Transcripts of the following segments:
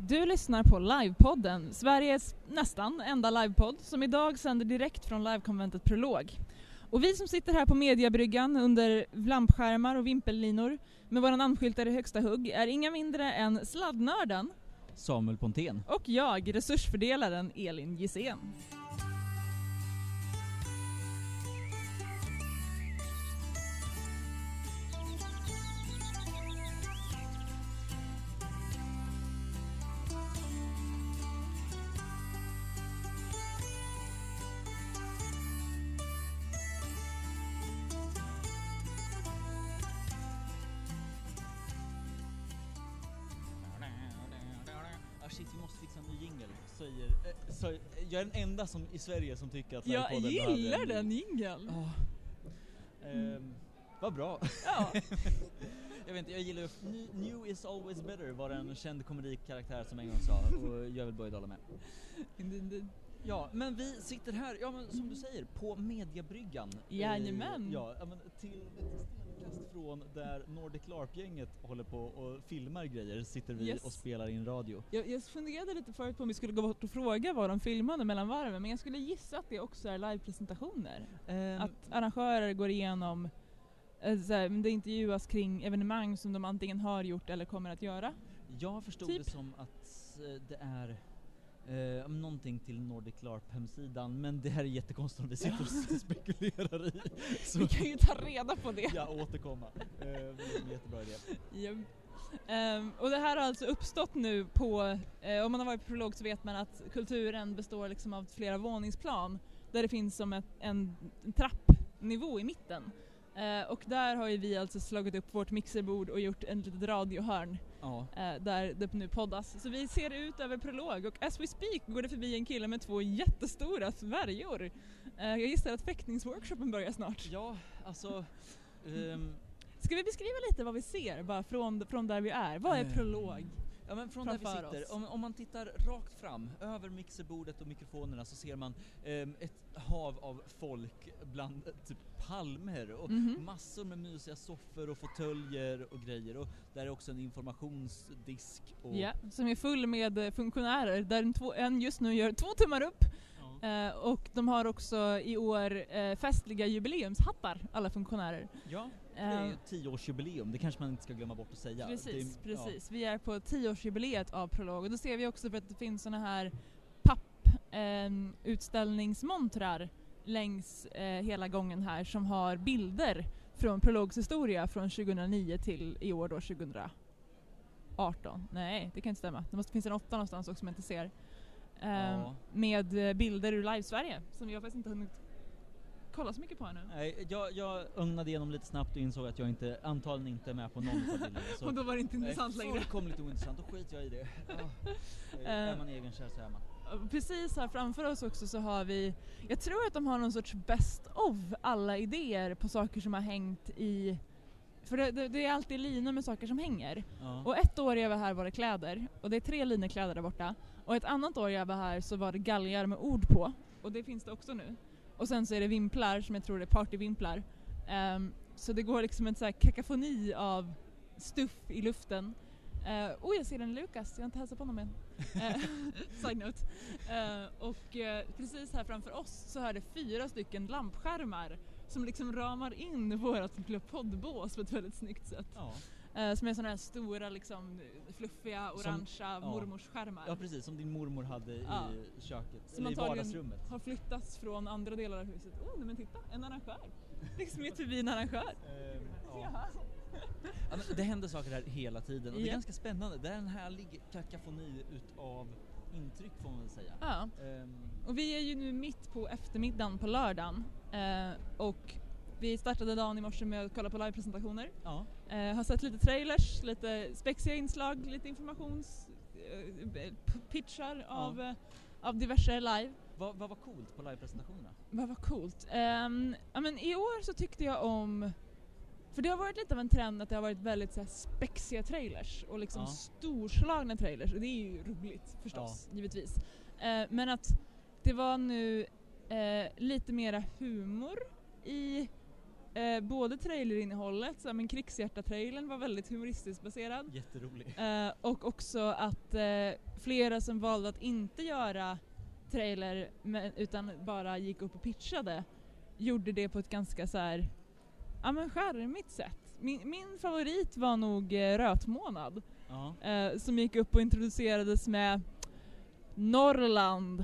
Du lyssnar på Livepodden, Sveriges nästan enda livepodd som idag sänder direkt från livekonventet Prolog. Och vi som sitter här på Mediabryggan under lampskärmar och vimpellinor med våra namnskyltar i högsta hugg är inga mindre än sladdnörden Samuel Pontén. och jag, resursfördelaren Elin Gissén. Enda som, i Sverige som tycker att Jag gillar den jingeln. Ja. Ehm, vad bra. Ja. jag vet inte, jag gillar ju New- is always better var en känd komedikkaraktär som en gång sa och jag vill börja hålla med. Ja, men vi sitter här, ja men som du säger, på Mediabryggan. Jajamän. Ja, men till ett stenkast från där Nordic LARP-gänget håller på och filmar grejer sitter vi Yes. och spelar in radio. Jag, jag funderade lite förut på om vi skulle gå bort och fråga vad de filmade mellan varven men jag skulle gissa att det också är livepresentationer. Ehm, Att arrangörer går igenom, eh, här, det intervjuas kring evenemang som de antingen har gjort eller kommer att göra. Jag förstod Typ. det som att eh, det är eh, någonting till Nordic LARP hemsidan men det här är jättekonstigt om vi sitter och spekulerar i. Så Vi kan ju ta reda på det. ja, återkomma. Eh, det är en jättebra idé. Japp. Ehm, och det här har alltså uppstått nu på, eh, om man har varit på prolog så vet man att kulturen består liksom av flera våningsplan där det finns som ett, en, en trappnivå i mitten. Eh, och där har ju vi alltså slagit upp vårt mixerbord och gjort en litet radiohörn Ja. eh, där det nu poddas. Så vi ser ut över prolog och as we speak går det förbi en kille med två jättestora svärjor. Eh, jag gissar att fäktningsworkshopen börjar snart. ja, alltså ehm, Ska vi beskriva lite vad vi ser bara från, från där vi är? Vad är Eh, prolog? Ja men från där vi sitter, om, om man tittar rakt fram över mixerbordet och mikrofonerna så ser man ehm, ett hav av folk bland eh, typ palmer och Mhm. massor med mysiga soffor och fåtöljer och grejer. Och där är också en informationsdisk och Ja, som är full med eh, funktionärer där en, två, en just nu gör två tummar upp. Eh, och de har också i år eh, festliga jubileumshattar, alla funktionärer. Ja, det är ju Eh, tioårsjubileum, det kanske man inte ska glömma bort att säga. Precis, det, precis. Vi är på tioårsjubileet av Prolog och då ser vi också för att det finns såna här papp eh, utställningsmontrar längs eh, hela gången här som har bilder från Prologs historia från 2009 till i år då 2018. Nej, det kan inte stämma. Det måste finnas en åtta någonstans också som jag inte ser. Eh, Ja. Med eh, bilder ur Live-Sverige som jag faktiskt inte hunnit kolla så mycket på ännu. Nej, jag, jag ögnade igenom lite snabbt och insåg att jag inte, antagligen inte är med på någon. Så Och då var det inte intressant Nej, längre. Fullkomligt ointressant, då skiter jag i det. Eh. är man egenkär så är man. Precis här framför oss också så har vi, jag tror att de har någon sorts best of alla idéer på saker som har hängt i, för det, det, det är alltid linor med saker som hänger. Ja. Och ett år jag var här var det kläder, och det är tre linor kläder där borta. Och ett annat år jag var här så var det galgar med ord på, och det finns det också nu. Och sen så är det vimplar som jag tror är partyvimplar. Ehm, så det går liksom en här kakafoni av stuff i luften. Uh, oh, jag ser en Lukas, jag har inte hälsat på honom än. Eh, Side note. Eh, och eh, precis här framför oss så är det fyra stycken lampskärmar som liksom ramar in lilla poddbås på ett väldigt snyggt sätt. Ja. Eh, som är sådana här stora liksom fluffiga Som- orangea ja. mormorsskärmar. ja precis, som din mormor hade Ja. i köket, Som eller i vardagsrummet. har flyttats från andra delar av huset. Oh, nej men titta, en arrangör! Liksom ett förbi en arrangör. Ehm, ja. Ja, det händer saker här hela tiden och det är ganska spännande. Det är en härlig kakafoni utav intryck får man väl säga. Ja. Ehm, Och vi är ju nu mitt på eftermiddagen på lördagen eh, och vi startade dagen i morse med att kolla på livepresentationer. ja. Eh, har sett lite trailers, lite spexiga inslag, lite informations eh, p- pitchar av, eh, av diverse live. Vad, vad var coolt på livepresentationerna? Vad var coolt. Ehm, ja, men I år så tyckte jag om för det har varit lite av en trend att det har varit väldigt så här, spexiga trailers och liksom Ja. storslagna trailers och det är ju roligt förstås, givetvis. Eh, men att det var nu eh, lite mera humor i Eh, både trailerinnehållet, så men krigshjärta-trailern var väldigt humoristiskt baserad. Jätterolig. Eh, och också att eh, flera som valde att inte göra trailer men, utan bara gick upp och pitchade gjorde det på ett ganska så här, ja men charmigt sätt. Min, min favorit var nog eh, Rötmånad Ja. eh, som gick upp och introducerades med Norrland.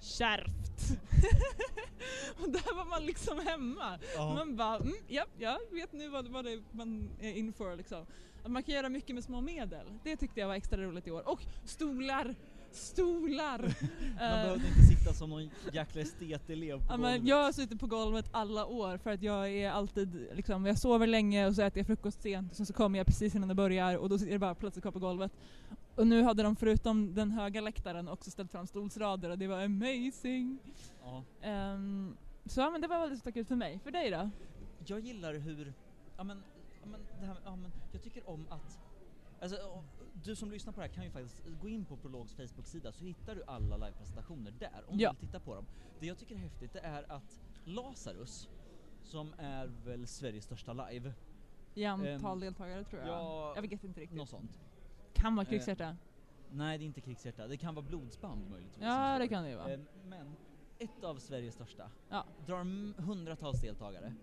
Kärvt. och där var man liksom hemma. Ja. Man bara, mm, ja, jag vet nu vad, vad det är man är in för liksom. Att man kan göra mycket med små medel. Det tyckte jag var extra roligt i år. Och stolar! Stolar! Man Eh, behövde inte sitta som någon jäkla estetelev på Ja, men golvet. jag har suttit på golvet alla år för att jag är alltid liksom, jag sover länge och så äter jag frukost sent och sen så kommer jag precis innan det börjar och då är det bara plötsligt kvar på golvet. Och nu hade de förutom den höga läktaren också ställt fram stolsrader och det var amazing. Ja. Ehm, så ja, men det var väldigt stack ut för mig. För dig då? Jag gillar hur, ja men, ja men, det här, ja men jag tycker om att, alltså du som lyssnar på det här kan ju faktiskt gå in på Prologs Facebook-sida så hittar du alla livepresentationer där om Ja. du vill titta på dem. Det jag tycker är häftigt det är att Lazarus, som är väl Sveriges största live, I antal Ehm, deltagare tror jag. ja, jag vet inte riktigt. något sånt. Kan vara Eh, krigshjärta. Nej det är inte krigshjärta, det kan vara blodsband möjligtvis. ja det kan det ju vara. Eh, Men ett av Sveriges största Ja. drar hundratals deltagare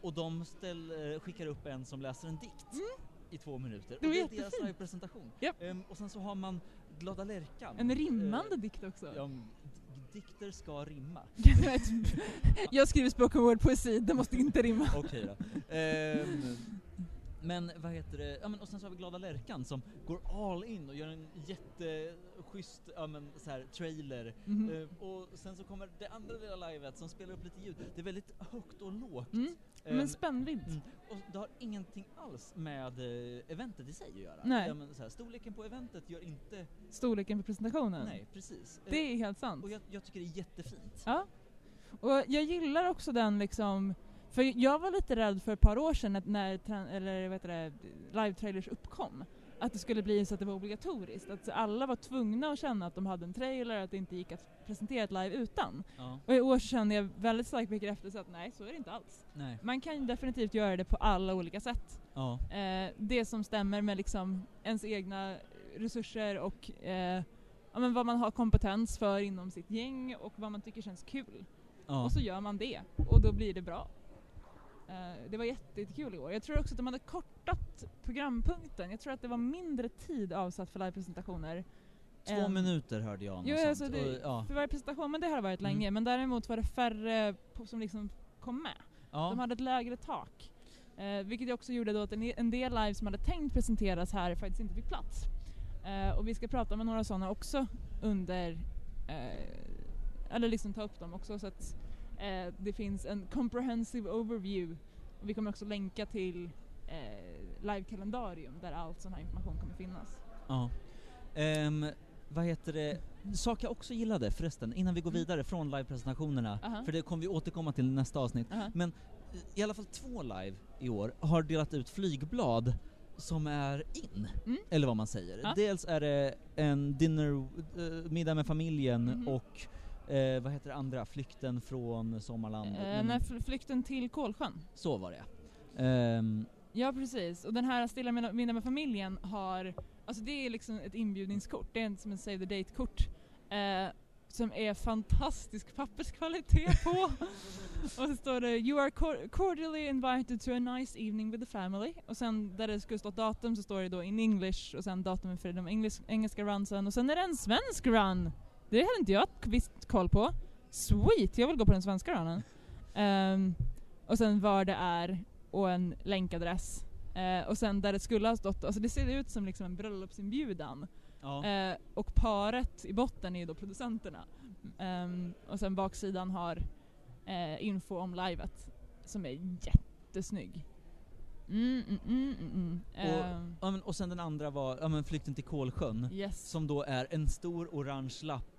och de ställ, skickar upp en som läser en dikt i två minuter. Det och det är deras jättefint. livepresentation. Japp. Ehm, och sen så har man Glada Lärkan. En rimmande Eh, dikt också. ja, dikter ska rimma. jag skriver spoken word poesi, det måste inte rimma. Okej då. Ehm, men vad heter det, ja, men, och sen så har vi Glada Lärkan som går all in och gör en jätteschysst ja, men, så här, trailer. Mhm. Ehm, och sen så kommer det andra lilla livet som spelar upp lite ljud. Det är väldigt högt och lågt. Mm. Ehm, Men spännvidd. Mm. Och det har ingenting alls med eh, eventet i sig att göra. Nej. Ja, men, så här, storleken på eventet gör inte... Storleken på presentationen. Nej, precis. Det är helt sant. och jag, jag tycker det är jättefint. Ja. Och jag gillar också den liksom, för jag var lite rädd för ett par år sedan när eller vad heter det, live-trailers uppkom. Att det skulle bli så att det var obligatoriskt. Att alla var tvungna att känna att de hade en trailer, att det inte gick att presentera ett live utan. Ja. Och i år så kände jag väldigt stark bekräftelse att nej, så är det inte alls. Nej. Man kan definitivt göra det på alla olika sätt. Ja. Eh, det som stämmer med liksom ens egna resurser och eh, ja, men vad man har kompetens för inom sitt gäng och vad man tycker känns kul. Ja. Och så gör man det och då blir det bra. Eh, det var jätte- jättekul i år. Jag tror också att de hade kortat programpunkten. Jag tror att det var mindre tid avsatt för livepresentationer. Två än- minuter hörde jag. Jo, alltså det, Och, ja. för varje presentation, men det har varit Mm. länge. Men däremot var det färre som liksom kom med. Ja. De hade ett lägre tak. Eh, vilket också gjorde då att en, en del live som hade tänkt presenteras här faktiskt inte fick plats. Eh, och vi ska prata med några sådana också under, eh, eller liksom ta upp dem också så att eh, det finns en comprehensive overview. Och vi kommer också länka till eh, live-kalendarium där all sån här information kommer finnas. Ja. Ehm, vad heter det? Sak jag också gillade förresten, innan vi går Mm. vidare från livepresentationerna, Aha. för det kommer vi återkomma till i nästa avsnitt. Aha. Men i alla fall två live i år har delat ut flygblad som är in, Mm. eller vad man säger. Ja. Dels är det en dinner, uh, middag med familjen Mhm. och eh, vad heter det andra, flykten från sommarland. Eh, Men nej, fl- flykten till Kolsjön. Så var det Ehm, Ja precis, och den här Stilla Minne med familjen har, alltså det är liksom ett inbjudningskort, det är som en save the date-kort. Eh, som är fantastisk papperskvalitet på. och så står det You are cor- cordially invited to a nice evening with the family. Och sen där det skulle stått datum så står det då in English och sen datum för de engelska runsen och sen är det en svensk run! Det hade inte jag visst koll på. Sweet, jag vill gå på den svenska runnen. Ehm, och sen var det är och en länkadress. Eh, och sen där det skulle ha stått, alltså det ser ut som liksom en bröllopsinbjudan. ja. Eh, och paret i botten är ju då producenterna. Ehm, och sen baksidan har eh, info om livet som är jättesnygg. Mm, mm, mm, mm, mm. Ehm, ja, men, och sen den andra var ja, men flykten till Kolsjön, yes. som då är en stor orange lapp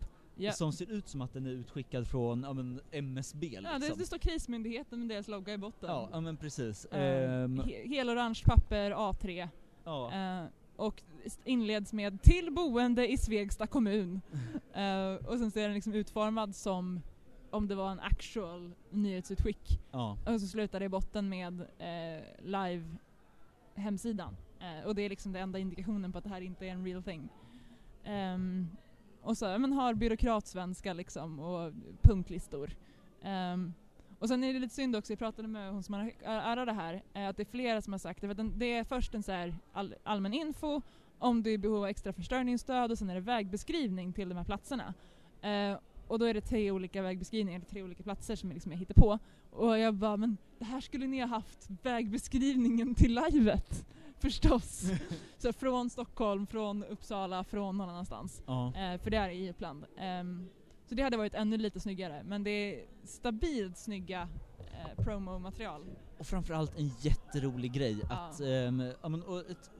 Ja. som ser ut som att den är utskickad från ja, men, MSB liksom. Ja, det, det står krismyndigheten med deras logga i botten. ja, ja men precis. Ehm, he- Helorange papper A3. ja. Eh, och inleds med till boende i Svegsta kommun. Eh, och sen så är den liksom utformad som om det var en actual nyhetsutskick. Ja. Och så slutar det i botten med eh, live hemsidan. Eh, och det är liksom den enda indikationen på att det här inte är en real thing. Ehm, och så men har byråkratsvenska liksom och punktlistor. Um, ehm, och sen är det lite synd också, jag pratade med hon som har arrat det här, eh, att det är flera som har sagt det. För att den, det är först en så här all, allmän info om du är i behov av extra försörjningsstöd och sen är det vägbeskrivning till de här platserna. Uh, och då är det tre olika vägbeskrivningar, eller tre olika platser som jag liksom hittar på. Och jag bara, men det här skulle ni ha haft vägbeskrivningen till livet. Förstås. så från Stockholm, från Uppsala, från någon annanstans. Ja. Eh, för det är i Uppland. Ehm, så det hade varit ännu lite snyggare. Men det är stabilt snygga eh, promomaterial. Och framförallt en jätterolig grej Ja. att, ja, men, och ett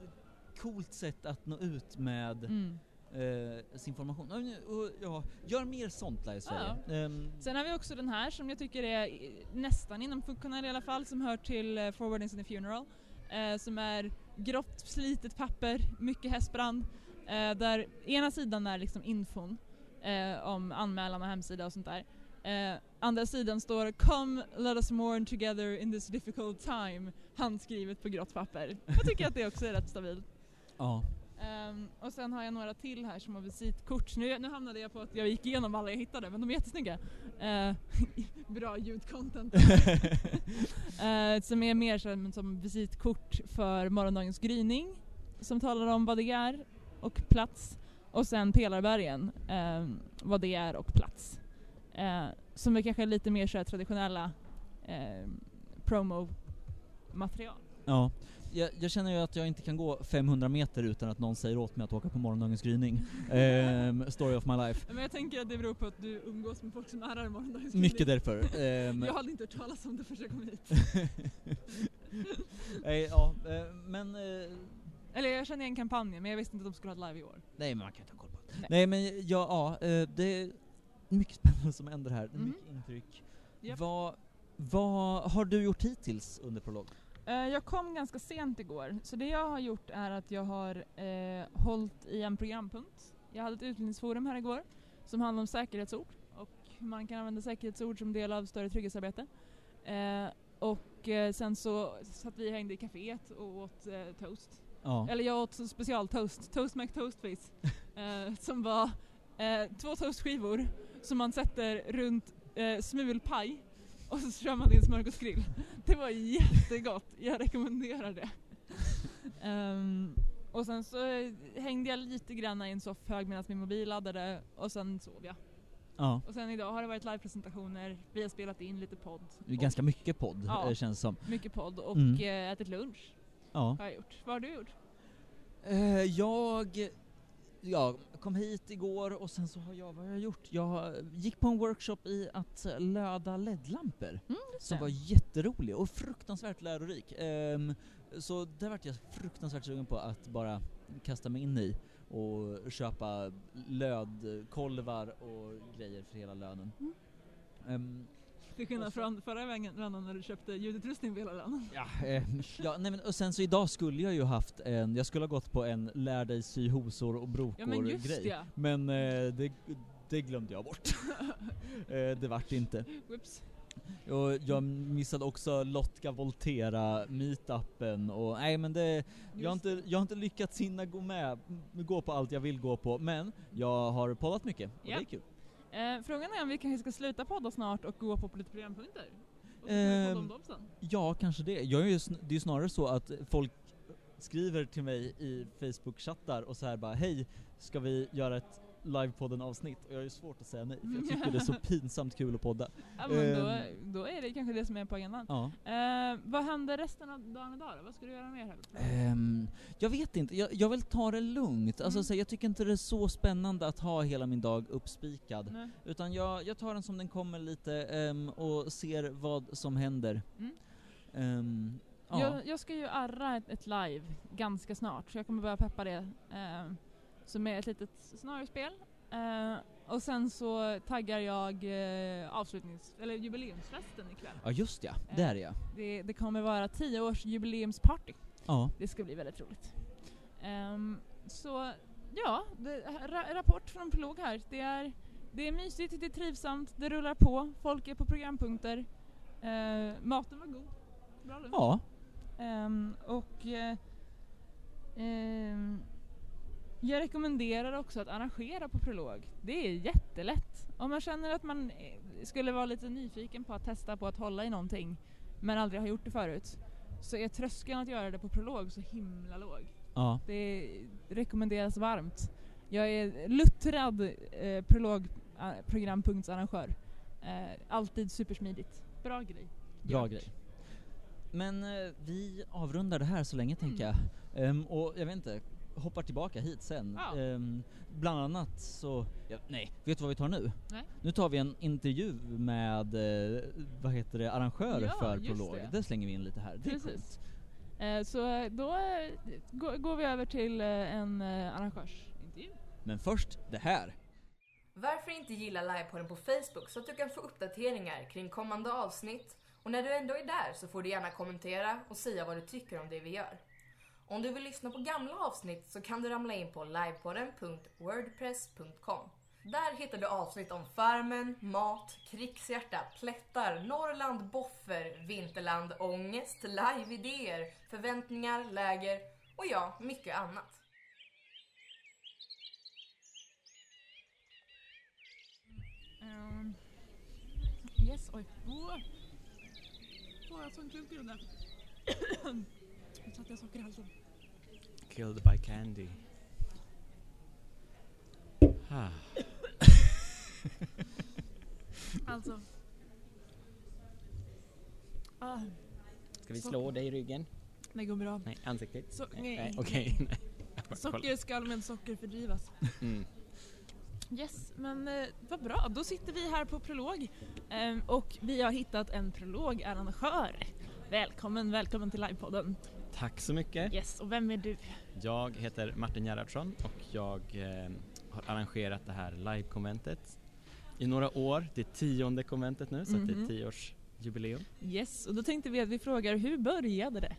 coolt sätt att nå ut med Mm. eh, sin information. Ja, men, Och, ja, gör mer sånt där i Sverige. Ehm, Sen har vi också den här som jag tycker är nästan inom funktionell i alla fall, som hör till uh, Forwardings in the Funeral. eh, som är grått slitet papper, mycket hästbrand. eh, där ena sidan är liksom infon eh, om anmälan och hemsida och sånt där. Eh, andra sidan står “Come let us mourn together in this difficult time” handskrivet på grått papper. Jag tycker att det också är rätt stabilt. ja. Ehm, och sen har jag några till här som har visitkort. Nu, nu hamnade jag på att jag gick igenom alla jag hittade, men de är jättesnygga. Uh, bra ljudcontent. uh, som är mer som, som visitkort för morgondagens gryning, som talar om vad det är och plats. Och sen Pelarbergen, ehm, vad det är och plats. Som är kanske lite mer så traditionella promo-material. ja. Jag, jag känner ju att jag inte kan gå 500 meter utan att någon säger åt mig att åka på morgondagens gryning. Ehm, story of my life. Men jag tänker att det beror på att du umgås med folk som ärar morgondagens gryning. Mycket därför. Ehm, Jag hade inte hört talas om det förrän jag kom hit. Nej, ja, eh, men... eh, Eller jag känner igen kampanjen men jag visste inte att de skulle ha ett live i år. Nej men man kan inte ha koll på allt. Nej. Nej, men ja, ja, eh, det är mycket spännande som händer här. Det är Mhm. mycket intryck. Japp. Vad, vad har du gjort hittills under prolog? Eh, jag kom ganska sent igår, så det jag har gjort är att jag har eh, hållit i en programpunkt. Jag hade ett utbildningsforum här igår som handlar om säkerhetsord och hur man kan använda säkerhetsord som del av större trygghetsarbete. Eh, och eh, sen så satt vi och hängde i kaféet och åt eh, toast. Ja. Eller jag åt specialtoast, Toast McToastface. eh, som var eh, två toastskivor som man sätter runt eh, smulpaj och så kör man en smörgåsgrill. Det var jättegott, jag rekommenderar det. Ehm, och sen så hängde jag lite grann i en soffhög medan min mobil laddade och sen sov jag. ja. Och sen idag har det varit livepresentationer, vi har spelat in lite podd. Det är och ganska mycket podd, Ja. eh, känns som. mycket podd och Mm. eh, ätit lunch Ja. har jag gjort. Vad har du gjort? Eh, jag ja, kom hit igår och sen så har jag, vad har jag gjort? Jag gick på en workshop i att löda LED-lampor Mm, som var jätterolig och fruktansvärt lärorik. Ehm, så där vart jag fruktansvärt sugen på att bara kasta mig in i och köpa lödkolvar och grejer för hela lönen. Mm. Ehm, Till skillnad från förra vändan när du köpte ljudutrustning för hela lönen. Ja, eh, ja nej men och sen så idag skulle jag ju haft en, jag skulle ha gått på en lär dig sy hosor och brokor Ja men just grej. ja. Men eh, det, det glömde jag bort. eh, det vart inte. Whoops. Och jag missade också Lotka Voltera meetupen och nej men det, jag har, inte, jag har inte lyckats hinna gå med, gå på allt jag vill gå på men jag har poddat mycket och Ja. det är kul. Eh, frågan är om vi kanske ska sluta podda snart och gå på lite programpunkter? Och så podda om dem sen. Ja, kanske det. Jag är ju, det är ju snarare så att folk skriver till mig i Facebook-chattar och så här bara hej, ska vi göra ett livepodden-avsnitt? Och jag har ju svårt att säga nej, för jag tycker det är så pinsamt kul att podda. Ja men då, ehm. då är det kanske det som är på agendan. Ja. Eh, vad händer resten av dagen idag då? Vad ska du göra mer? Ehm, jag vet inte, jag, jag vill ta det lugnt. Alltså, Mm. så jag tycker inte det är så spännande att ha hela min dag uppspikad. Nej. Utan jag, jag tar den som den kommer lite ehm, och ser vad som händer. Mm. Ja. Jag, jag ska ju arra ett, ett live ganska snart så jag kommer börja peppa det. Eh, som är ett litet scenariospel. Eh, och sen så taggar jag eh, avslutnings, eller jubileumsfesten ikväll. ja, just ja. Det är jag. Det, det kommer vara 10 års jubileumsparty. Ja. Det ska bli väldigt roligt. Ehm, så ja, det, ra, rapport från Plog här. Det är det är mysigt, det är trivsamt, det rullar på, folk är på programpunkter. Eh, maten var god. Bra lunch. Ja. Ehm, och ehm, jag rekommenderar också att arrangera på prolog. Det är jättelätt. Om man känner att man eh, skulle vara lite nyfiken på att testa på att hålla i någonting men aldrig har gjort det förut så är tröskeln att göra det på prolog så himla låg. Ja. Det rekommenderas varmt. Jag är luttrad eh, prologprogrampunktsarrangör. Eh, alltid supersmidigt. Bra grej. Bra Gjort. grej. Men eh, vi avrundar det här så länge tänker jag. Ehm, och jag vet inte, hoppar tillbaka hit sen. Ja. Ehm, bland annat så, ja, nej, vet du vad vi tar nu? Nej. Nu tar vi en intervju med, eh, vad heter det, arrangör Ja, för Prolog. det. Det. slänger vi in lite här. Det Precis. Eh, så eh, då eh, går, vi över till eh, en eh, arrangörsintervju. Men först det här. Varför inte gilla livepodden på Facebook så att du kan få uppdateringar kring kommande avsnitt och när du ändå är där så får du gärna kommentera och säga vad du tycker om det vi gör. Om du vill lyssna på gamla avsnitt så kan du ramla in på livepodden.wordpress.com. Där hittar du avsnitt om Farmen, mat, krigshjärta, plättar, Norrland, boffer, vinterland, ångest, live-idéer, förväntningar, läger och ja, mycket annat. Um, yes, oj. Åh, oh, jag tog en klump i den där. Nu satte jag socker i halsen. Killed by candy. Ah. Alltså. Ah, Ska vi slå dig i ryggen? det går bra. Nej, ansiktet? Så- nej. nej. Okej, kollar. Socker skall med socker fördrivas. Mm. Yes, men eh, vad bra. Då sitter vi här på Prolog ehm, och vi har hittat en prologarrangör. Välkommen, välkommen till livepodden. Tack så mycket. Yes, och vem är du? Jag heter Martin Gerhardsson och jag eh, har arrangerat det här live-konventet i några år. Det är tionde konventet nu så att det Mhm. är tioårsjubileum. Yes, och då tänkte vi att vi frågar hur började det?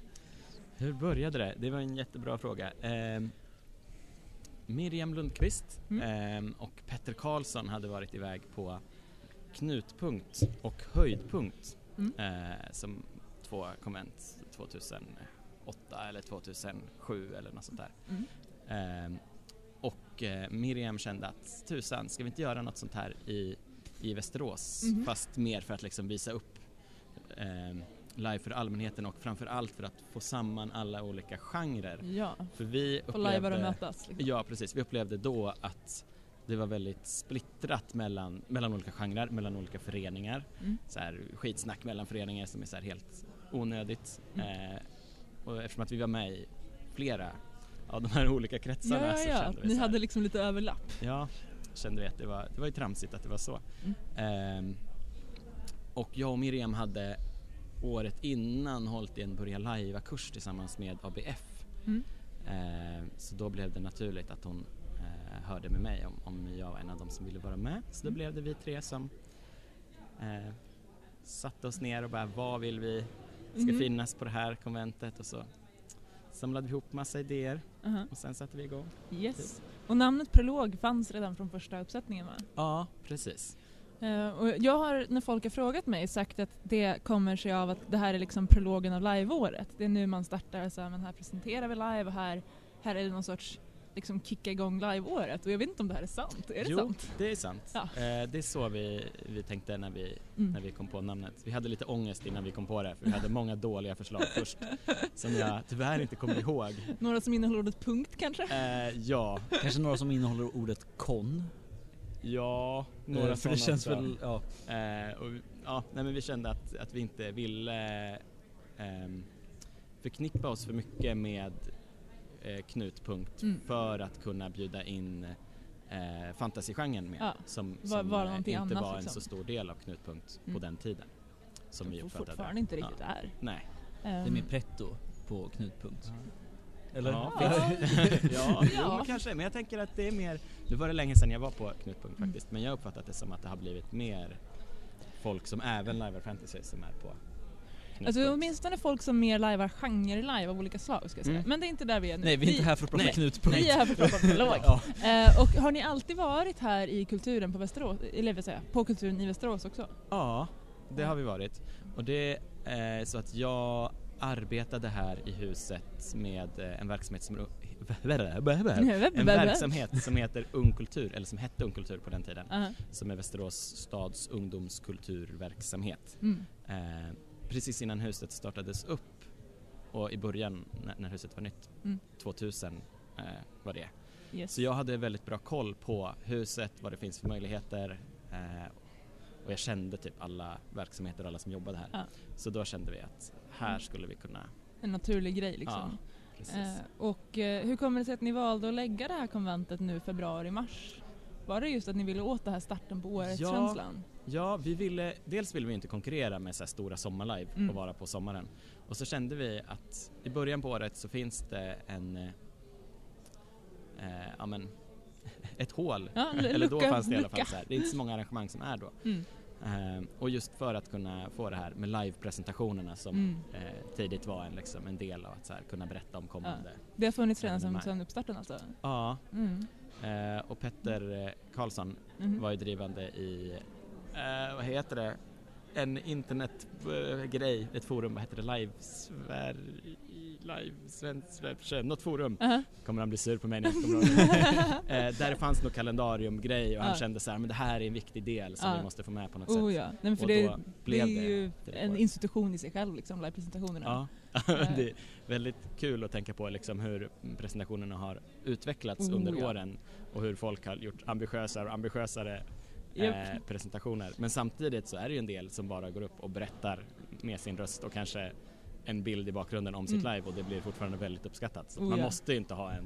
Hur började det? Det var en jättebra fråga. Eh, Miriam Lundqvist Mm. eh, och Petter Karlsson hade varit iväg på Knutpunkt och Höjdpunkt Mm. eh, som två konvent 2008 eller 2007 eller något sånt där. Mm. Eh, och eh, Miriam kände att tusan, ska vi inte göra något sånt här i, i Västerås? Mhm. Fast mer för att liksom visa upp eh, live för allmänheten och framför allt för att få samman alla olika genrer. Ja, För vi få lajvar och upplevde, mötas. Liksom. ja precis, vi upplevde då att det var väldigt splittrat mellan, mellan olika genrer, mellan olika föreningar. Mm. Så här, skitsnack mellan föreningar som är så helt onödigt. Mm. Eh, och eftersom att vi var med i flera av de här olika kretsarna Ja, ja, så ja. kände vi Ni så hade liksom lite överlapp. Ja, kände vi att det var, det var ju tramsigt att det var så. Mm. Ehm, och jag och Miriam hade året innan hållit i en börja lajva-kurs tillsammans med ABF. Mm. Ehm, så då blev det naturligt att hon eh, hörde med mig om, om jag var en av dem som ville vara med. Så då Mm. blev det vi tre som eh, satte oss ner och bara vad vill vi ska Mhm. finnas på det här konventet och så samlade vi ihop massa idéer Aha. och sen satte vi igång. Yes. Och namnet Prolog fanns redan från första uppsättningen va? Ja, precis. Eh, och jag har, när folk har frågat mig, sagt att det kommer sig av att det här är liksom prologen av liveåret. Det är nu man startar så här, men här presenterar vi live och här, här är det någon sorts liksom kicka igång liveåret. Och jag vet inte om det här är sant. Är det jo, sant? det är sant. Ja. Eh, det är så vi, vi tänkte när vi, Mm. när vi kom på namnet. Vi hade lite ångest innan vi kom på det för vi hade många dåliga förslag först som jag tyvärr inte kommer ihåg. Några som innehåller ordet punkt kanske? Eh, ja, Kanske några som innehåller ordet kon? ja, några Eh, för det sådana känns också. väl, ja. Eh, och, vi- ja, nej, men vi kände att, att vi inte ville ehm, förknippa oss för mycket med knutpunkt Mm. för att kunna bjuda in eh, fantasygenren med Ja, som, var- som var eh, någonting inte annat, var en liksom. så stor del av knutpunkt Mm. på den tiden. Som vi uppfattade fortfarande inte Ja. riktigt är. Nej. Det är Ehm, mer pretto på knutpunkt. Eller? Ja, Ja. ja, Ja. kanske. Men jag tänker att det är mer, nu var det länge sedan jag var på knutpunkt Mm. faktiskt, men jag har uppfattat det som att det har blivit mer folk som även live fantasy som är på Alltså åtminstone folk som mer lajvar genre-live av olika slag ska jag säga. Mm. Men det är inte där vi är nu. Nej, vi är inte här för att prata knutpunkt. Vi är här för att prata prolog. Ja. Eh, och har ni alltid varit här i kulturen på Västerås, eller vill säga, på kulturen i Västerås också? Ja, det har vi varit. Och det är så att jag arbetade här i huset med eh, en verksamhet som en verksamhet som heter Ung Kultur, eller som hette Ung Kultur på den tiden, Aha. som är Västerås stads ungdomskulturverksamhet. Mm. Eh, precis innan huset startades upp och i början när, huset var nytt, Mm. 2000 eh, var det. Yes. Så jag hade väldigt bra koll på huset, vad det finns för möjligheter eh, och jag kände typ alla verksamheter och alla som jobbade här. Ja. Så då kände vi att här skulle vi kunna, En naturlig grej liksom. ja. Eh, och eh, hur kommer det sig att ni valde att lägga det här konventet nu februari-mars? Var det just att ni ville åt det här starten på året-känslan? Ja, vi ville, dels ville vi inte konkurrera med så stora sommarlive Mm. och vara på sommaren. Och så kände vi att i början på året så finns det en, eh, eh, ja men, ett hål. Ja, Eller då fanns det i alla fall så här. det är inte så många arrangemang som är då. Mm. Eh, och just för att kunna få det här med live-presentationerna som Mm. eh, tidigt var en, liksom, en del av att här, kunna berätta om kommande. Det har funnits redan sedan, sedan uppstarten alltså? Ja, Mm. eh, och Petter eh, Karlsson Mhm. var ju drivande i, eh, vad heter det, en internetgrej, ett forum, vad heter det, Live Sverige, Live Svensk, något forum, Aha. kommer han bli sur på mig när jag kommer det. eh, Där det fanns något kalendariumgrej och han Ja. kände så här, men det här är en viktig del som Ja. vi måste få med på något Oh sätt. ja, Nej, Och det, då det blev är det ju till en institution i sig själv liksom, live-presentationerna. Ja, det är väldigt kul att tänka på liksom hur presentationerna har utvecklats Oh, under åren och hur folk har gjort ambitiösare och ambitiösare Japp. eh, presentationer. Men samtidigt så är det ju en del som bara går upp och berättar med sin röst och kanske en bild i bakgrunden om sitt Mm. live och det blir fortfarande väldigt uppskattat. Så Oh, man ja. måste ju inte ha en...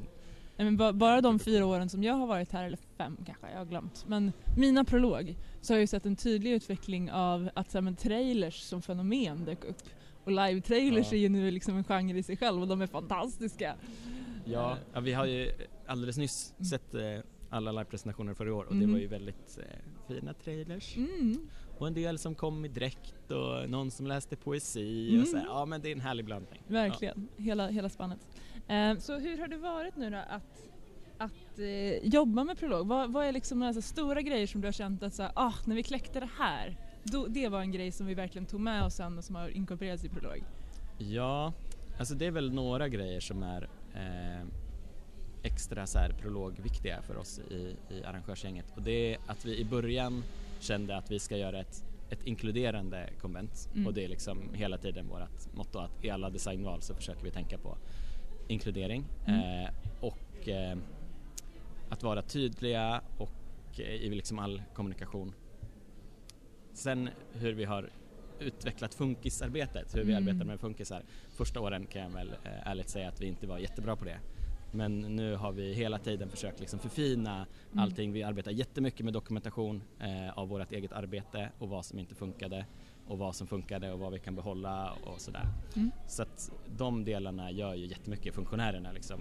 Nej, men ba- bara de fyra åren som jag har varit här, eller fem kanske, jag har glömt. Men mina prolog, så har jag ju sett en tydlig utveckling av att så här, men, trailers som fenomen dök upp. Och live-trailers Ja. är ju nu liksom en genre i sig själv och de är fantastiska. Ja, Eh, ja vi har ju alldeles nyss Mm. sett eh, alla livepresentationer för i år och det Mhm. var ju väldigt eh, fina trailers. Mm. Och en del som kom i dräkt och någon som läste poesi Mm. och så här, ja men det är en härlig blandning. Verkligen, hela, hela spannet. Eh, så hur har det varit nu då att, att eh, jobba med prolog? Vad, vad är liksom några stora grejer som du har känt att så här, ah, när vi kläckte det här, då, det var en grej som vi verkligen tog med oss sen och som har inkorporerats i prolog? Ja, alltså det är väl några grejer som är eh, extra så här prologviktiga för oss i, i arrangörsgänget och det är att vi i början kände att vi ska göra ett, ett inkluderande konvent Mm. och det är liksom hela tiden vårt motto att i alla designval så försöker vi tänka på inkludering Mm. eh, och eh, att vara tydliga och eh, i liksom all kommunikation. Sen hur vi har utvecklat funkisarbetet, hur vi Mm. arbetar med funkisar. Första åren kan jag väl eh, ärligt säga att vi inte var jättebra på det. Men nu har vi hela tiden försökt liksom förfina Mm. allting. Vi arbetar jättemycket med dokumentation eh, av vårt eget arbete och vad som inte funkade och vad som funkade och vad vi kan behålla och sådär. Mm. Så att de delarna gör ju jättemycket, funktionärerna liksom.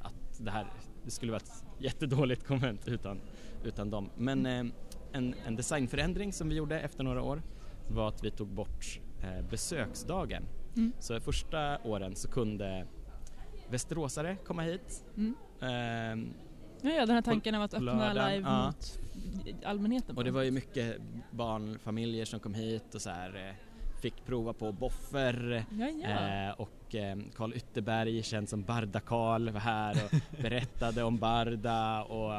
Att det här, det skulle vara ett jättedåligt konvent utan, utan dem. Men eh, en, en designförändring som vi gjorde efter några år var att vi tog bort eh, besöksdagen. Mm. Så första åren så kunde västeråsare komma hit. Mm. Ehm, Ja, ja, den här tanken av att öppna lördagen, live ja. mot allmänheten. och det var ju mycket barnfamiljer som kom hit och så här eh, fick prova på boffer Ja, ja. Eh, och eh, Karl Ytterberg, känd som Barda-Karl, var här och berättade om Barda och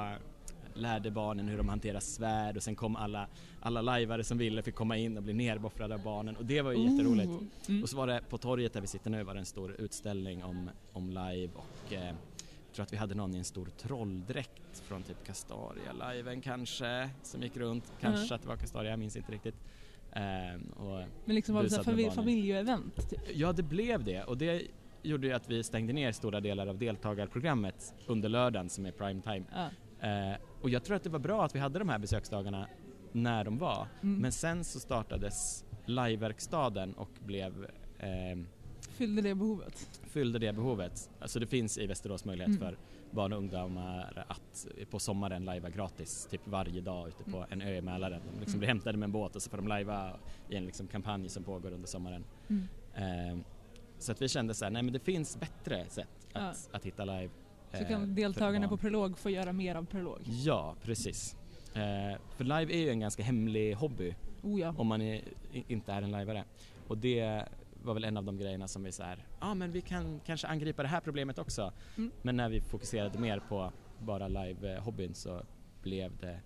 lärde barnen hur de hanterar svärd och sen kom alla, alla lajvare som ville fick komma in och bli nerboffrade av barnen och det var ju jätteroligt. Mm. Och så var det på torget där vi sitter nu var det en stor utställning om, om live och eh, jag tror att vi hade någon i en stor trolldräkt från typ Castaria-liven kanske som gick runt. Kanske Mhm. att det var Castaria, jag minns inte riktigt. Ehm, Men liksom var det familj, familjeevent typ. Ja, det blev det och det gjorde ju att vi stängde ner stora delar av deltagarprogrammet under lördagen som är prime time. Ja. Eh, och jag tror att det var bra att vi hade de här besöksdagarna när de var. Mm. Men sen så startades liveverkstaden och blev eh, Fyllde det behovet? fyllde det behovet. Alltså det finns i Västerås möjlighet Mm. för barn och ungdomar att på sommaren lajva gratis, typ varje dag ute på Mm. en ö i Mälaren. De liksom Mm. blir hämtade med en båt och så får de lajva i en liksom kampanj som pågår under sommaren. Mm. Eh, så att vi kände så här, nej men det finns bättre sätt att, Ja. att hitta live. Så eh, kan för deltagarna på prolog få göra mer av prolog. Ja, precis. Eh, för live är ju en ganska hemlig hobby Oh ja. om man är, inte är en lajvare. Och det var väl en av de grejerna som vi så här, ja ah, men vi kan kanske angripa det här problemet också. Mm. Men när vi fokuserade mer på bara live-hobbyn så blev det